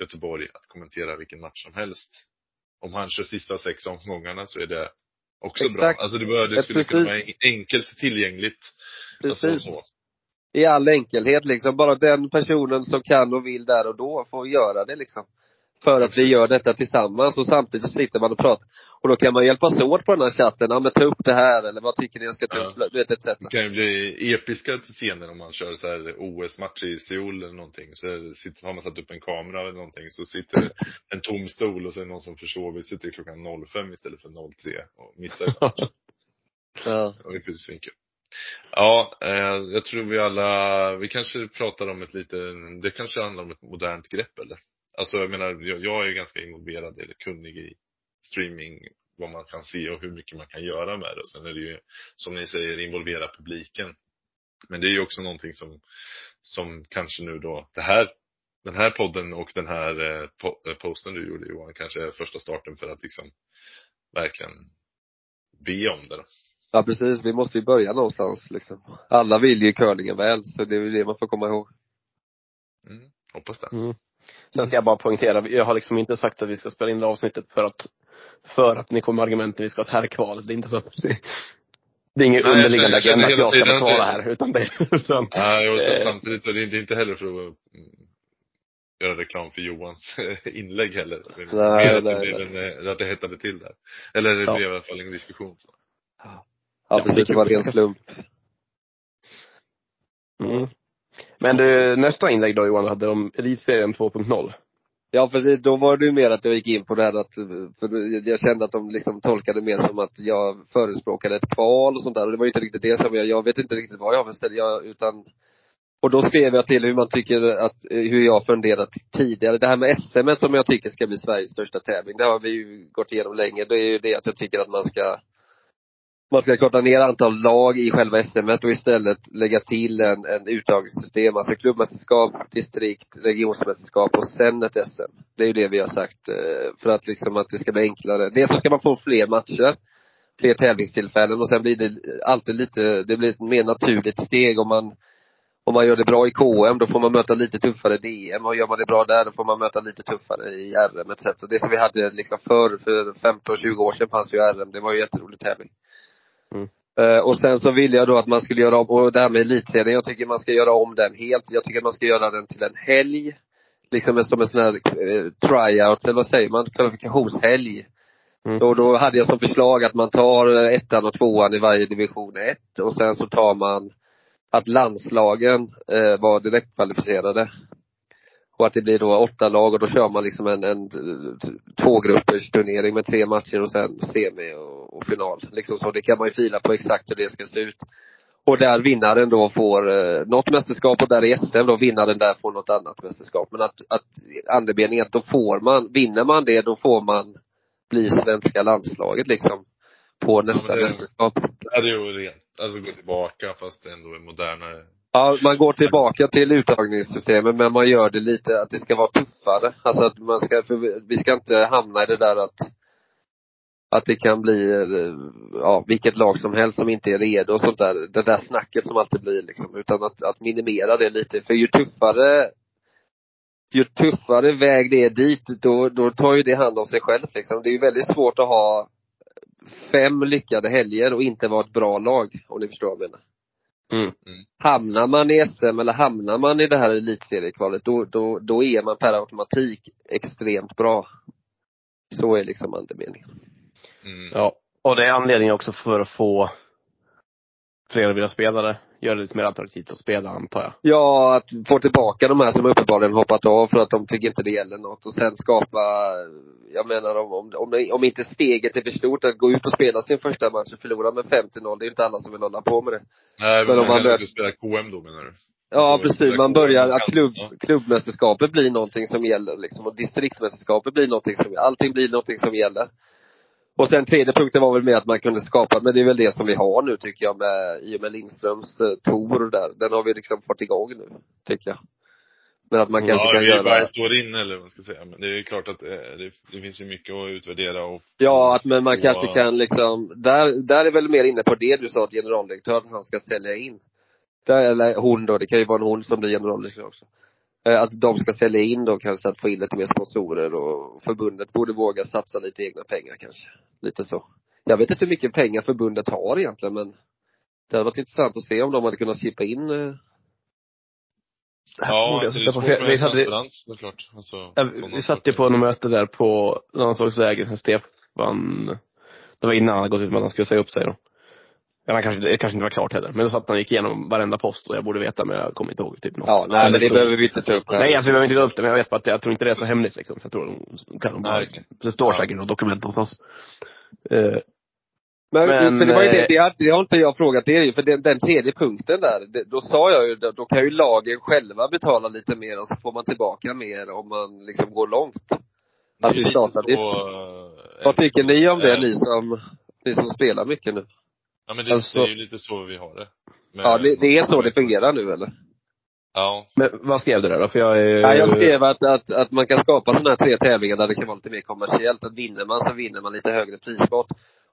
Göteborg, att kommentera vilken match som helst. Om han kör sista sex omgångarna så är det också Exakt. bra. Alltså det, bör, det skulle kunna vara precis. en- enkelt tillgängligt. Alltså, Precis. så. I all enkelhet liksom. Bara den personen som kan och vill där och då får göra det liksom. För att vi gör detta tillsammans och samtidigt sitter man och pratar. Och då kan man hjälpas åt på den här chatten. Ja men ta upp det här eller vad tycker ni jag ska ta Ja. upp? Du vet, etc. Det kan ju bli episka scener om man kör så här OS-match i Seoul eller någonting. Så sitter, har man satt upp en kamera eller någonting så sitter det en tom stol och så är det någon som försovit sitter klockan 05 istället för 03 och missar matchen. Ja. Det ju svinkul. Ja, eh, jag tror vi alla, vi kanske pratar om ett lite, det kanske handlar om ett modernt grepp eller? Alltså jag menar, jag, jag är ju ganska involverad eller kunnig i streaming, vad man kan se och hur mycket man kan göra med det. Och sen är det ju, som ni säger, involvera publiken. Men det är ju också någonting som, som kanske nu då, det här, den här podden och den här eh, po- eh, posten du gjorde Johan, kanske är första starten för att liksom verkligen be om det då ja precis, vi måste ju börja någonstans liksom. Alla vill ju curlingen väl, så det är ju det man får komma ihåg. Mm, hoppas det. Mm. Sen ska jag bara poängtera, jag har liksom inte sagt att vi ska spela in det avsnittet för att, för att ni kommer med argumenten vi ska ha ett herrkval. Det är inte så att det, det är ingen Nej, jag underliggande känner- jag agenda att jag ska kvala här, utan det, utan, Nej, och sen Eh. samtidigt, och det är inte- heller för att mm, göra reklam för Johans inlägg heller. Nej, mer att, nej, det blev en, eh, att det hettade till där. Eller det Ja. blev i alla fall en diskussion. Så. Ja, precis, det var ren slump. mm. Men du, nästa inlägg då Johan hade om Elitserien 2.0. Ja precis, då var det ju mer att jag gick in på det här att, för jag kände att de liksom tolkade mer som att jag förespråkade ett kval och sånt där. Och det var ju inte riktigt det som jag, jag vet inte riktigt vad jag ställe, jag, utan och då skrev jag till hur man tycker att, hur jag funderat tidigare. Det här med SM som jag tycker ska bli Sveriges största tävling, det har vi ju gått igenom länge. Det är ju det att jag tycker att man ska man ska korta ner antal lag i själva SM och istället lägga till en, en uttagningssystem, alltså klubbmästerskap, distrikt, regionsmästerskap och sen ett SM. Det är ju det vi har sagt, eh, för att liksom att det ska bli enklare. Dels så ska man få fler matcher, fler tävlingstillfällen och sen blir det alltid lite, det blir ett mer naturligt steg om man om man gör det bra i KM, då får man möta lite tuffare DM. Och gör man det bra där, då får man möta lite tuffare i RM etc. Det som vi hade liksom förr, för 15-20 år sedan fanns ju RM. Det var ju jätterolig tävling. Mm. Eh, och sen så ville jag då att man skulle göra om, och det här med elitserien, jag tycker man ska göra om den helt. Jag tycker man ska göra den till en helg. Liksom som en sån här eh, tryout, eller vad säger man, kvalifikationshelg. Mm. Och då hade jag som förslag att man tar eh, ettan och tvåan i varje division 1 och sen så tar man att landslagen eh, var direktkvalificerade. Och att det blir då åtta lag och då kör man liksom en, en t- tvågruppers turnering med tre matcher och sen semi och, och final. Liksom så. Det kan man ju fila på exakt hur det ska se ut. Och där vinnaren då får eh, något mästerskap och där i SM då vinnaren där får något annat mästerskap. Men att, att andemeningen, då får man, vinner man det då får man bli svenska landslaget liksom. På nästa men det- mästerskap. Det hade ju rent, alltså gå tillbaka fast det ändå är modernare. Ja, man går tillbaka till uttagningssystemet men man gör det lite att det ska vara tuffare. Alltså att man ska, för vi ska inte hamna i det där att att det kan bli, eh, ja, vilket lag som helst som inte är redo och sånt där. Det där snacket som alltid blir liksom. Utan att, att minimera det lite. För ju tuffare ju tuffare väg det är dit, då, då tar ju det hand om sig själv liksom. Det är ju väldigt svårt att ha fem lyckade helger och inte vara ett bra lag, om ni förstår vad jag menar. Mm. Hamnar man i SM eller hamnar man i det här elitseriekvalet, då, då, då är man per automatik extremt bra. Så är liksom andemeningen. Mm. Ja. Och det är anledningen också för att få fler av våra spelare, göra det lite mer attraktivt att spela antar jag. Ja, att få tillbaka de här som uppenbarligen hoppat av för att de tycker inte det gäller något och sen skapa, jag menar om, om, om, om inte steget är för stort att gå ut och spela sin första match och förlora med 50-0, det är ju inte alla som vill hålla på med det. Nej, Men men om man ska spela KM då menar du? Ja Så precis, man börjar, att klubb, klubbmästerskapet blir någonting som gäller liksom och distriktmästerskapet blir någonting som, allting blir någonting som gäller. Och sen tredje punkten var väl med att man kunde skapa, men det är väl det som vi har nu tycker jag med, i och med Lindströms eh, tour där. Den har vi liksom fått igång nu, tycker jag. Men att man kanske ja, kan vi är bara göra, ett år in eller vad man ska säga. Men det är ju klart att eh, det, det finns ju mycket att utvärdera och ja att men man och- kanske kan liksom, där, där är väl mer inne på det du sa att generaldirektör, att han ska sälja in. Där, eller hon då, det kan ju vara en hon som blir generaldirektör också. Eh, Att de ska sälja in då kanske att få in lite mer sponsorer och förbundet borde våga satsa lite egna pengar kanske. Lite så. Jag vet inte hur mycket pengar förbundet har egentligen men det hade varit intressant att se om de hade kunnat chippa in eh, Ja, alltså det är svårt med vi hade- transparens såklart. Alltså, Ja, sådana vi satt ju på något möte där på landslagsläger med Stefan. Det var innan han hade gått ut med att han skulle säga upp sig då. Ja, kanske, det kanske inte var klart heller. Men då satt han och gick igenom varenda post och jag borde veta men jag kommer inte ihåg typ något. Ja, nej men det behöver vi inte ta upp. Nej alltså vi behöver inte ta upp det men jag vet bara att jag tror inte det är så hemligt liksom. Jag tror de kan de bara, Nej, det står Ja. säkert något dokument hos oss. Eh, Men, Men, för det var ju det, eh, det har, det har inte jag frågat er ju, för den, den tredje punkten där, det, då sa jag ju, då, då kan ju lagen själva betala lite mer och så får man tillbaka mer om man liksom går långt. Det är Alltså startavgift. så, eh, Vad tycker ni om det, eh, ni som, ni som spelar mycket nu? Ja men det, Alltså- det är ju lite så vi har det. Men- Ja, det, det är så det fungerar nu eller? Ja. men vad skrev du där då? För jag är Ja, jag skrev att, att, att man kan skapa sådana här tre tävlingar där det kan vara lite mer kommersiellt. Att vinner man så vinner man lite högre prispott.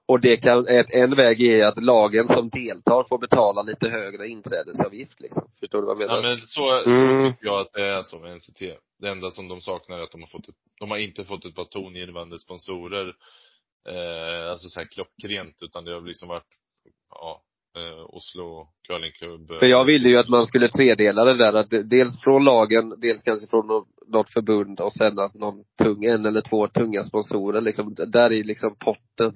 Och det kan, ett, en väg är att lagen som deltar får betala lite högre inträdesavgift liksom. Förstår du vad jag menar? Ja men så, Mm. så tycker jag att det är som med NCT. Det enda som de saknar är att de har fått ett, de har inte fått ett par tongivande sponsorer. Eh, alltså så här klockrent, utan det har liksom varit, ja, eh, Oslo curlingklubb. eh, För jag ville ju att man skulle tredela det där, att dels från lagen, dels kanske från nå- något förbund och sen att någon tung, en eller två tunga sponsorer liksom. Där är liksom potten.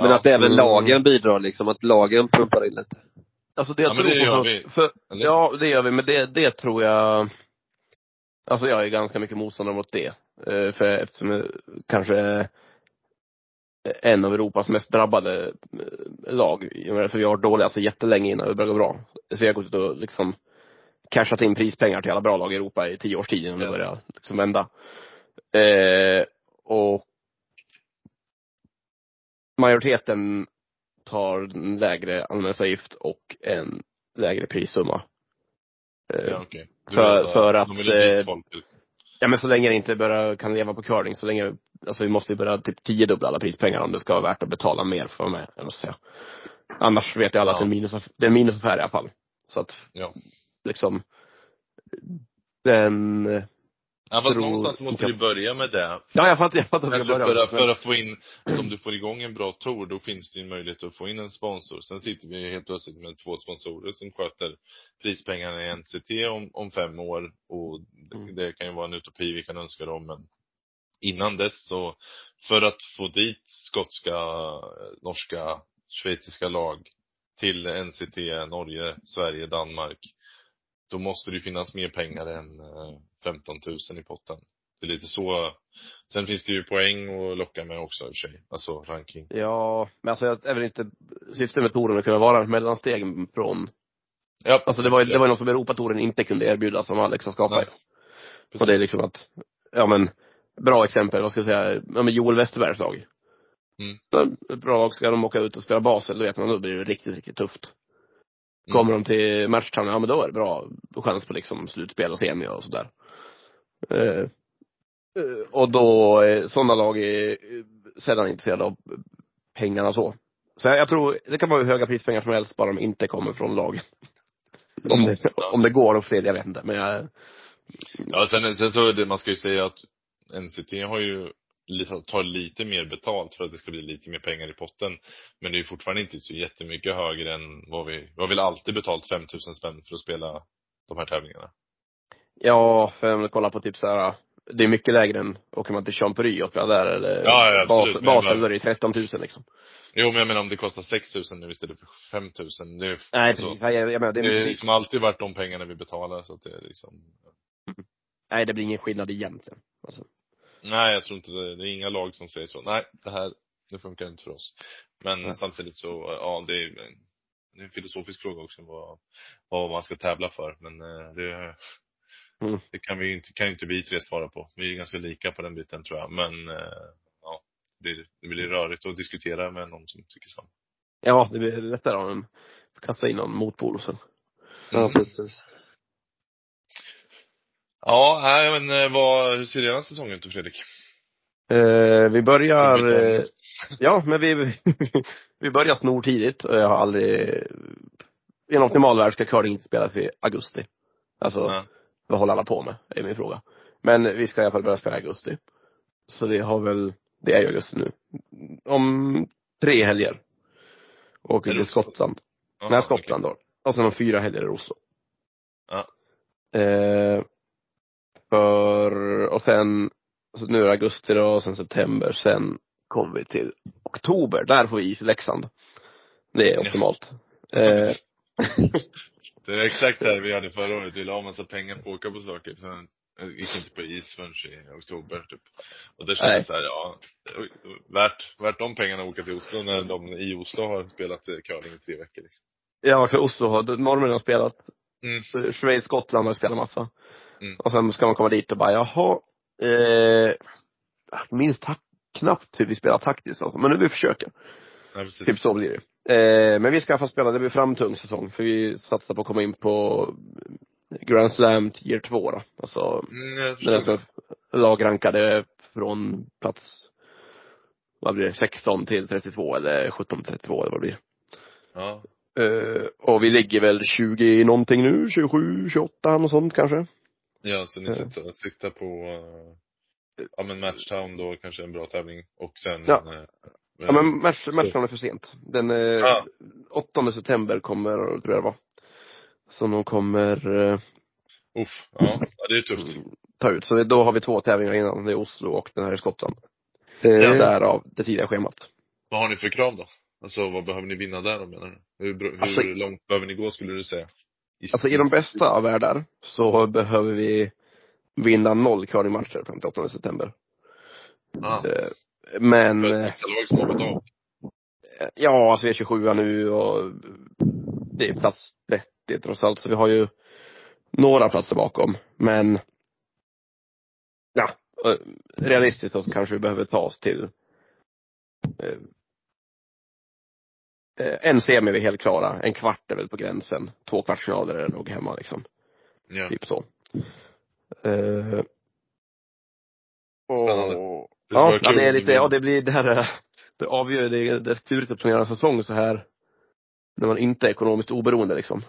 Men ja. att även Mm. lagen bidrar liksom, att lagen pumpar in lite. Alltså det jag Ja, tror det gör för, vi. för, Eller? ja det gör vi, men det, det tror jag Alltså jag är ganska mycket motståndare mot det. Eh, För eftersom jag kanske en av Europas mest drabbade eh, lag. För vi har varit dåliga så jättelänge innan det började gå bra. Så vi har gått ut och liksom cashat in prispengar till alla bra lag i Europa i tio års tid innan det Ja. började liksom vända. Eh, och majoriteten tar en lägre anmälningsavgift och en lägre prissumma. Eh, Ja. Du för- för att, eh, folk, liksom. Ja men så länge det inte börjar, kan leva på curling, så länge, alltså vi måste ju börja typ tiodubbla alla prispengar om det ska vara värt att betala mer för mig, jag måste säga. Annars vet jag alla att det är det är en minusaffär i alla fall. Så att, Ja. liksom den, Ja fast någonstans måste du börja med det. ja jag fattar, jag fattar att jag börjar för, att, för att få in, om du får igång en bra tour, då finns det ju en möjlighet att få in en sponsor. Sen sitter vi helt plötsligt med två sponsorer som sköter prispengarna i NCT om, om fem år och Mm. det kan ju vara en utopi vi kan önska dem men innan dess så, för att få dit skotska, norska, schweiziska lag till NCT, Norge, Sverige, Danmark, då måste det ju finnas mer pengar än eh, 15 000 i potten. Det är lite så. Sen finns det ju poäng att locka med också i och för sig. Alltså ranking. Ja, men alltså jag är väl inte syftet med touren att kunna vara ett mellansteg från, Ja, alltså det var ju, det var ju något som Europatouren inte kunde erbjuda som Alex har skapat. Nej, Och det är liksom att, ja men, bra exempel, vad ska jag säga, ja men Joel Westerbergs lag. Mm. Ett bra lag, ska de åka ut och spela Basel, då vet man, då blir det riktigt, riktigt tufft. Mm. Kommer de till matchtown, ja men då är det bra chans på liksom slutspel och semi och sådär. Eh, och då, eh, sådana lag är eh, sällan intresserade av pengarna så. Så jag, jag tror, det kan vara hur höga prispengar som helst, bara de inte kommer från lagen. Om det, om det går att få det, jag vet inte. Men jag, Ja, sen, sen så, det, man ska ju säga att NCT har ju, tar lite mer betalt för att det ska bli lite mer pengar i potten. Men det är ju fortfarande inte så jättemycket högre än vad vi, vi har väl alltid betalt 5000 spänn för att spela de här tävlingarna. Ja, för om du kollar på typ så här. Det är mycket lägre än, åker man till Champery och spelar där eller Ja, ja, absolut. Bas, Basel, då är det ju 13 000 liksom. Jo, men jag menar om det kostar 6000 nu istället för 5000. Det är, Nej alltså, precis, jag, jag menar, det, det är det, liksom alltid värt de pengarna vi betalar så att det är liksom nej det blir ingen skillnad egentligen. Alltså. Nej, jag tror inte det. Det är inga lag som säger så. Nej, det här, det funkar inte för oss. Men Nej. samtidigt så, ja, det är, det är en filosofisk fråga också vad, vad man ska tävla för. Men eh, det, Mm. det kan vi inte, kan ju inte vi tre svara på. Vi är ganska lika på den biten tror jag. Men, eh, ja, det, det blir rörigt att diskutera med någon som tycker samma. Ja, det blir lättare om man kastar in någon motpol och sen. Ja, precis. Ja, nej, men eh, vad, hur ser er säsong ut då Fredrik? Eh, vi börjar, eh, ja men vi, vi börjar snortidigt och jag har aldrig, i en optimal värld ska curling inte spelas i augusti. Alltså, Ja. Vad håller alla på med? är min fråga. Men vi ska i alla fall börja spela i augusti. Så det har väl, det är ju augusti nu. Om tre helger. Åker till Skottland. Jaha, Nej, Skottland då. Och sen om fyra helger i Oslo. Ja. Eh, för, och sen, så nu är det augusti då, och sen september, sen kommer vi till oktober. Där får vi is i Leksand. Det är Ja. optimalt. okej. Eh, Det är exakt det här vi hade förra året. Vi la massa pengar på att åka på saker. Sen gick inte på is förrän i oktober typ. Och det kändes såhär, ja, värt, värt de pengarna att åka till Oslo när de i Oslo har spelat eh, curling i tre veckor liksom. ja, för Oslo har, norrmännen har spelat. Mm. Schweiz, Skottland har spelat massa. Mm. Och sen ska man komma dit och bara, jaha, eh, ta- knappt hur vi spelar taktiskt alltså. Men nu vi försöker. Ja, precis. Typ så blir det. Eh, men vi ska få spela, det blir framtung säsong. För vi satsar på att komma in på Grand Slam tier 2 då. Alltså, Mm, den som är lagrankade från plats, vad blir det, 16 till 32 eller 17 till 32 eller vad det blir. Ja. Eh, och vi ligger väl 20 någonting nu, 27, 28 och sånt kanske. ja, så ni sitter, siktar på, eh, ja men Matchtown då kanske en bra tävling. Och sen Ja. Ja men match, matchen är för sent. Den eh, Ja. 8 september kommer, tror jag det var. Så de kommer eh, Uff, ja, ja det är tufft. ta ut. Så då har vi två tävlingar innan. Det är Oslo och den här i Skottland. Eh, Därav det tidiga schemat. Vad har ni för krav då? Alltså vad behöver ni vinna där då menar du? Hur, hur Alltså- långt behöver ni gå skulle du säga? I, Alltså i de bästa av världar så behöver vi vinna noll curlingmatcher 58 september. Ah, Men, för eh, ett vissa lag som hoppat av. ja alltså vi är 27 nu och det är plats 30 trots allt. Så vi har ju några platser bakom. Men, ja, eh, realistiskt då så kanske vi behöver ta oss till eh, en semi är vi helt klara, en kvart är väl på gränsen. Två kvartsfinaler är nog hemma liksom. Ja. Typ så. Eh, och, Spännande. Ja, ja, det är lite, ja det blir det här, eh, det avgör, det är, klurigt att planera en säsong så här. När man inte är ekonomiskt oberoende liksom.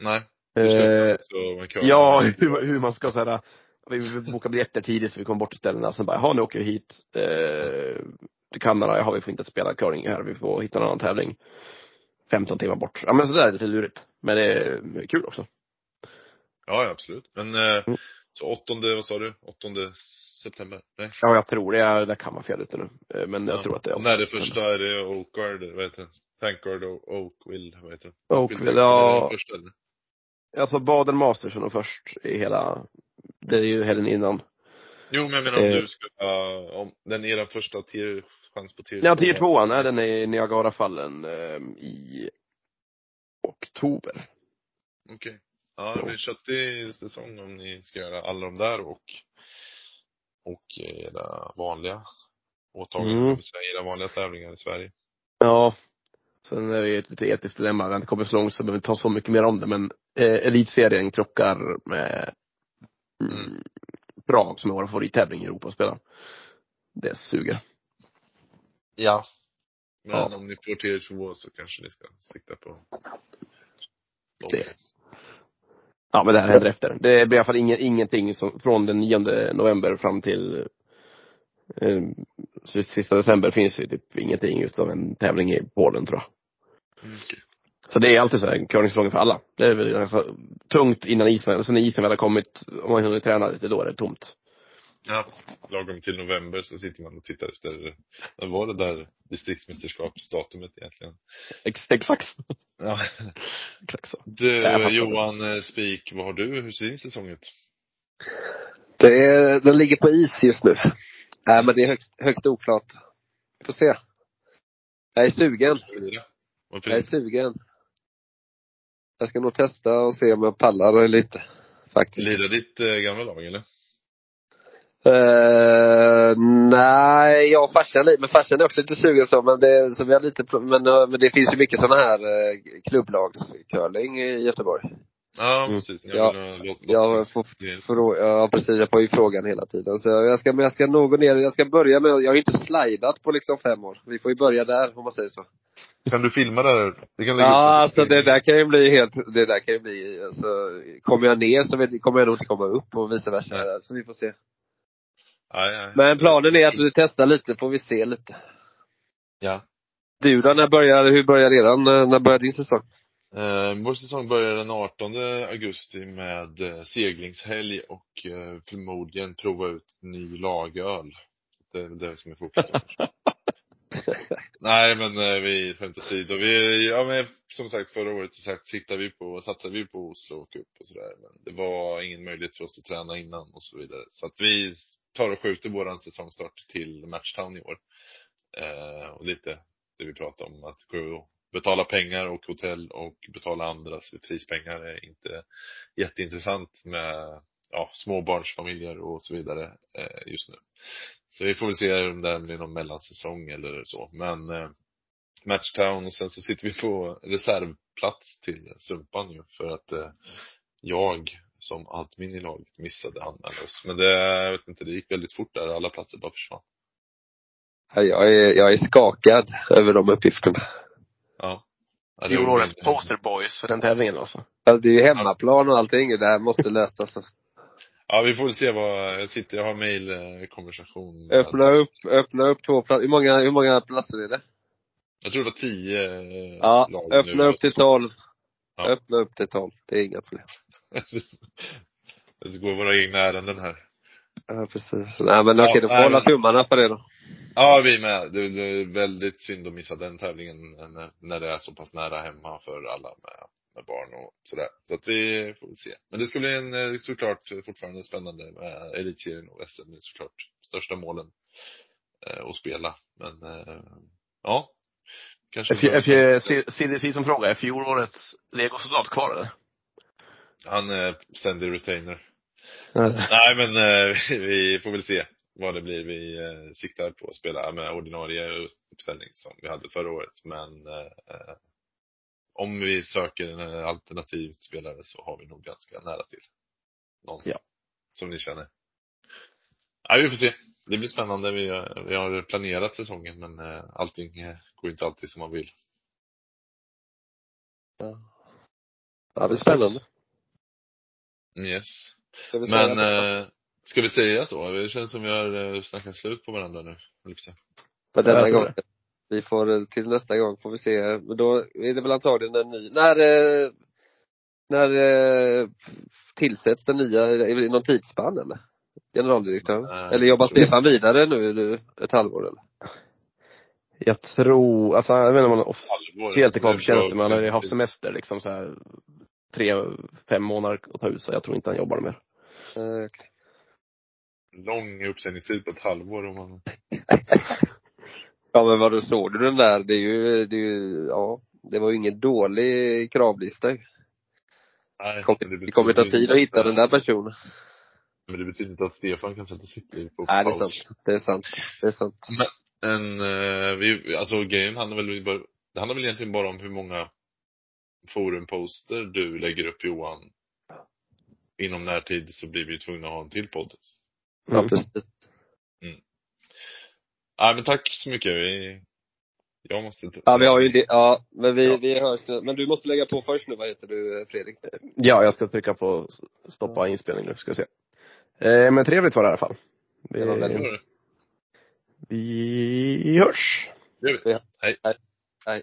Nej. Eh, Så ja, hur, hur man ska såhär, vi bokar biljetter tidigt så vi kommer bort till ställena, sen bara, jaha nu åker vi hit eh, till Kanada, jaha vi får inte spela curling här, vi får hitta en annan tävling 15 timmar bort. Ja men sådär är lite lurigt. Men det är kul också. Ja, ja, absolut. Men, eh, Mm. så åttonde, vad sa du? Åttonde september? Nej? Ja jag tror det, jag, det kan vara fel ute nu. Eh, Men jag Ja. tror att det är när det första är det Oakguard, vad heter det? Thankguard och Oakville, vad heter det? Oakville, ja, är första, eller? alltså Baden Masters är nog först i hela, det är ju helgen innan. Jo, men jag menar om Eh. du ska, uh, om den är den första tier, chans på tier Ja, två. tier tvåan är den i Niagarafallen eh, i oktober. Okej. Ja, det blir köttig säsong om ni ska göra alla de där och, och era vanliga åtaganden, Mm. det era vanliga tävlingar i Sverige. Ja. Sen är det ju ett lite etiskt dilemma. Inte kommit så långt så behöver vi ta så mycket mer om det. Men eh, elitserien krockar med mm, Mm. Prag som är vår favorittävling i Europa att spela. Det suger. Ja. Men Ja. om ni får tier två så kanske ni ska sikta på Det. Ja men det här händer efter. Det blir i alla fall ingen, ingenting som, från den 9 november fram till eh, sista december finns ju typ ingenting utom en tävling i Polen tror jag. Mm. Så det är alltid så här curlingsäsongen för alla. Det är väl ganska tungt innan isen, sen när isen väl har kommit, om man hunnit träna lite, då är det tomt. Ja, lagom till november så sitter man och tittar efter, vad var det där distriktsmästerskapsdatumet egentligen? Ex, exakt. Ja. Exakt så. Du. Johan eh, Spik, vad har du? Hur ser din säsong ut? Det är, den ligger på is just nu. Nej men det är högst, högst oklart. Får se. Jag är sugen. Varför Jag är sugen. Jag ska nog testa och se om jag pallar lite. Faktiskt. Lirar ditt eh, gamla lag eller? Uh, nej, jag och farsan, men farsan är också lite sugen så, men det, så vi har lite, men, eh, men det finns ju mycket sådana här uh, klubblagscurling i Göteborg. Ja, Mm. precis. Ni har Ja. låt- Jag får, frå- ja precis, jag får ju frågan hela tiden. Så jag ska, men jag ska nog gå ner, jag ska börja med, jag har inte slidat på liksom fem år. Vi får ju börja där, om man säger så. Kan du filma det här? Det kan lägga Ja, alltså det där kan ju bli helt, det där kan ju bli, alltså, kommer jag ner så vet, kommer jag nog inte komma upp och vice versa. Så vi får se. Nej, nej. Men planen är att vi testar lite, får vi se lite. Ja. Du då, när börjar, hur börjar eh, när börjar din säsong? Eh, vår säsong börjar den 18 augusti med eh, seglingshelg och eh, förmodligen prova ut ny lagöl. Det är väl det som är fokus. Nej men eh, vi skämt åsido. Vi, ja men som sagt förra året så sagt, siktade vi på, satsade vi på Oslo och upp och sådär. Men det var ingen möjlighet för oss att träna innan och så vidare. Så att vi tar och skjuter våran säsongstart till Matchtown i år. Eh, och lite det vi pratade om att gå och betala pengar och hotell och betala andras prispengar är inte jätteintressant med ja, småbarnsfamiljer och så vidare eh, just nu. Så vi får väl se om det blir någon mellansäsong eller så. Men eh, Matchtown och sen så sitter vi på reservplats till Sumpan ju för att eh, jag som admin i laget missade anmäla oss. Men det, jag vet inte, det gick väldigt fort där. Alla platser bara försvann. Ja, Jag är, jag är skakad över de uppgifterna. Ja. ja det var Fjolårets min- poster boys för den tävlingen alltså. Alltså, det är ju hemmaplan och allting. Det här måste lösas. Ja, vi får se vad, jag sitter, jag har mailkonversation. med- Öppna upp, öppna upp två platser. Hur många, hur många platser är det? Jag tror det var tio eh, Ja, lag öppna nu. upp till tolv. Ja. Öppna upp till tolv. Det är inga problem. Det går våra egna ärenden här. Ja, precis. Nej men Ja, okej, då får hålla tummarna för det då. Ja, vi med. Det är väldigt synd att missa den tävlingen när det är så pass nära hemma för alla med, med barn och sådär. Så att vi får väl se. Men det ska bli en, eh, såklart fortfarande spännande med elitserien och SM. Det är såklart största målen eh, att spela. Men eh, ja. Kanske CDC som fråga, är fjolårets legosoldat kvar eller? Han är ständig retainer. Nej. Men eh, vi får väl se vad det blir. Vi eh, siktar på att spela med ordinarie uppställning som vi hade förra året. Men eh, om vi söker en alternativ spelare så har vi nog ganska nära till någon. Ja. Som ni känner. Nej, vi får se. Det blir spännande. Vi, har- vi har planerat säsongen men eh, allting eh, går inte alltid som man vill. Ja, det blir spännande. Yes. Ska vi säga Men, eh, ska vi säga så? Det känns som vi har eh, snackat slut på varandra nu, säga. För denna gången. Vi får, eh, till nästa gång får vi se. Men då är det väl antagligen en ny, när, eh, när eh, tillsätts den nya, är det någon tidsspann eller? Generaldirektören? Nej. Eller jobbar Stefan vidare nu ett halvår eller? Jag tror, alltså jag vet inte om han officiellt är kvar på tjänsten, men han har ju haft semester liksom så här tre, fem månader att ta ut så jag tror inte han jobbar mer. Eh, Lång uppsägningstid på ett halvår om man Ja men vadå, såg du den där? Det är ju, det är ju, ja. Det var ju ingen dålig kravlista ju. Nej, Det kommer, men det kommer ta betyder tid att hitta den där personen. Men det betyder inte att Stefan kan sätta sitt liv på Nej, det är paus. sant. Det är sant. Det är sant. En, eh, vi, alltså grejen handlar väl det handlar väl egentligen bara om hur många forumposter du lägger upp Johan. Inom närtid så blir vi tvungna att ha en till podd. Ja, Mm. Nej men tack så mycket. Vi, jag måste inte. Ja, vi har ju det, ja, men vi, Ja. vi hörs. Men du måste lägga på först nu, vad heter du Fredrik? Ja, jag ska trycka på stoppa inspelning nu, ska vi se. Eh, men trevligt var det i alla fall. Det var väldigt- Vi, vi hörs. Det gör vi. Ja. Hej. Hej.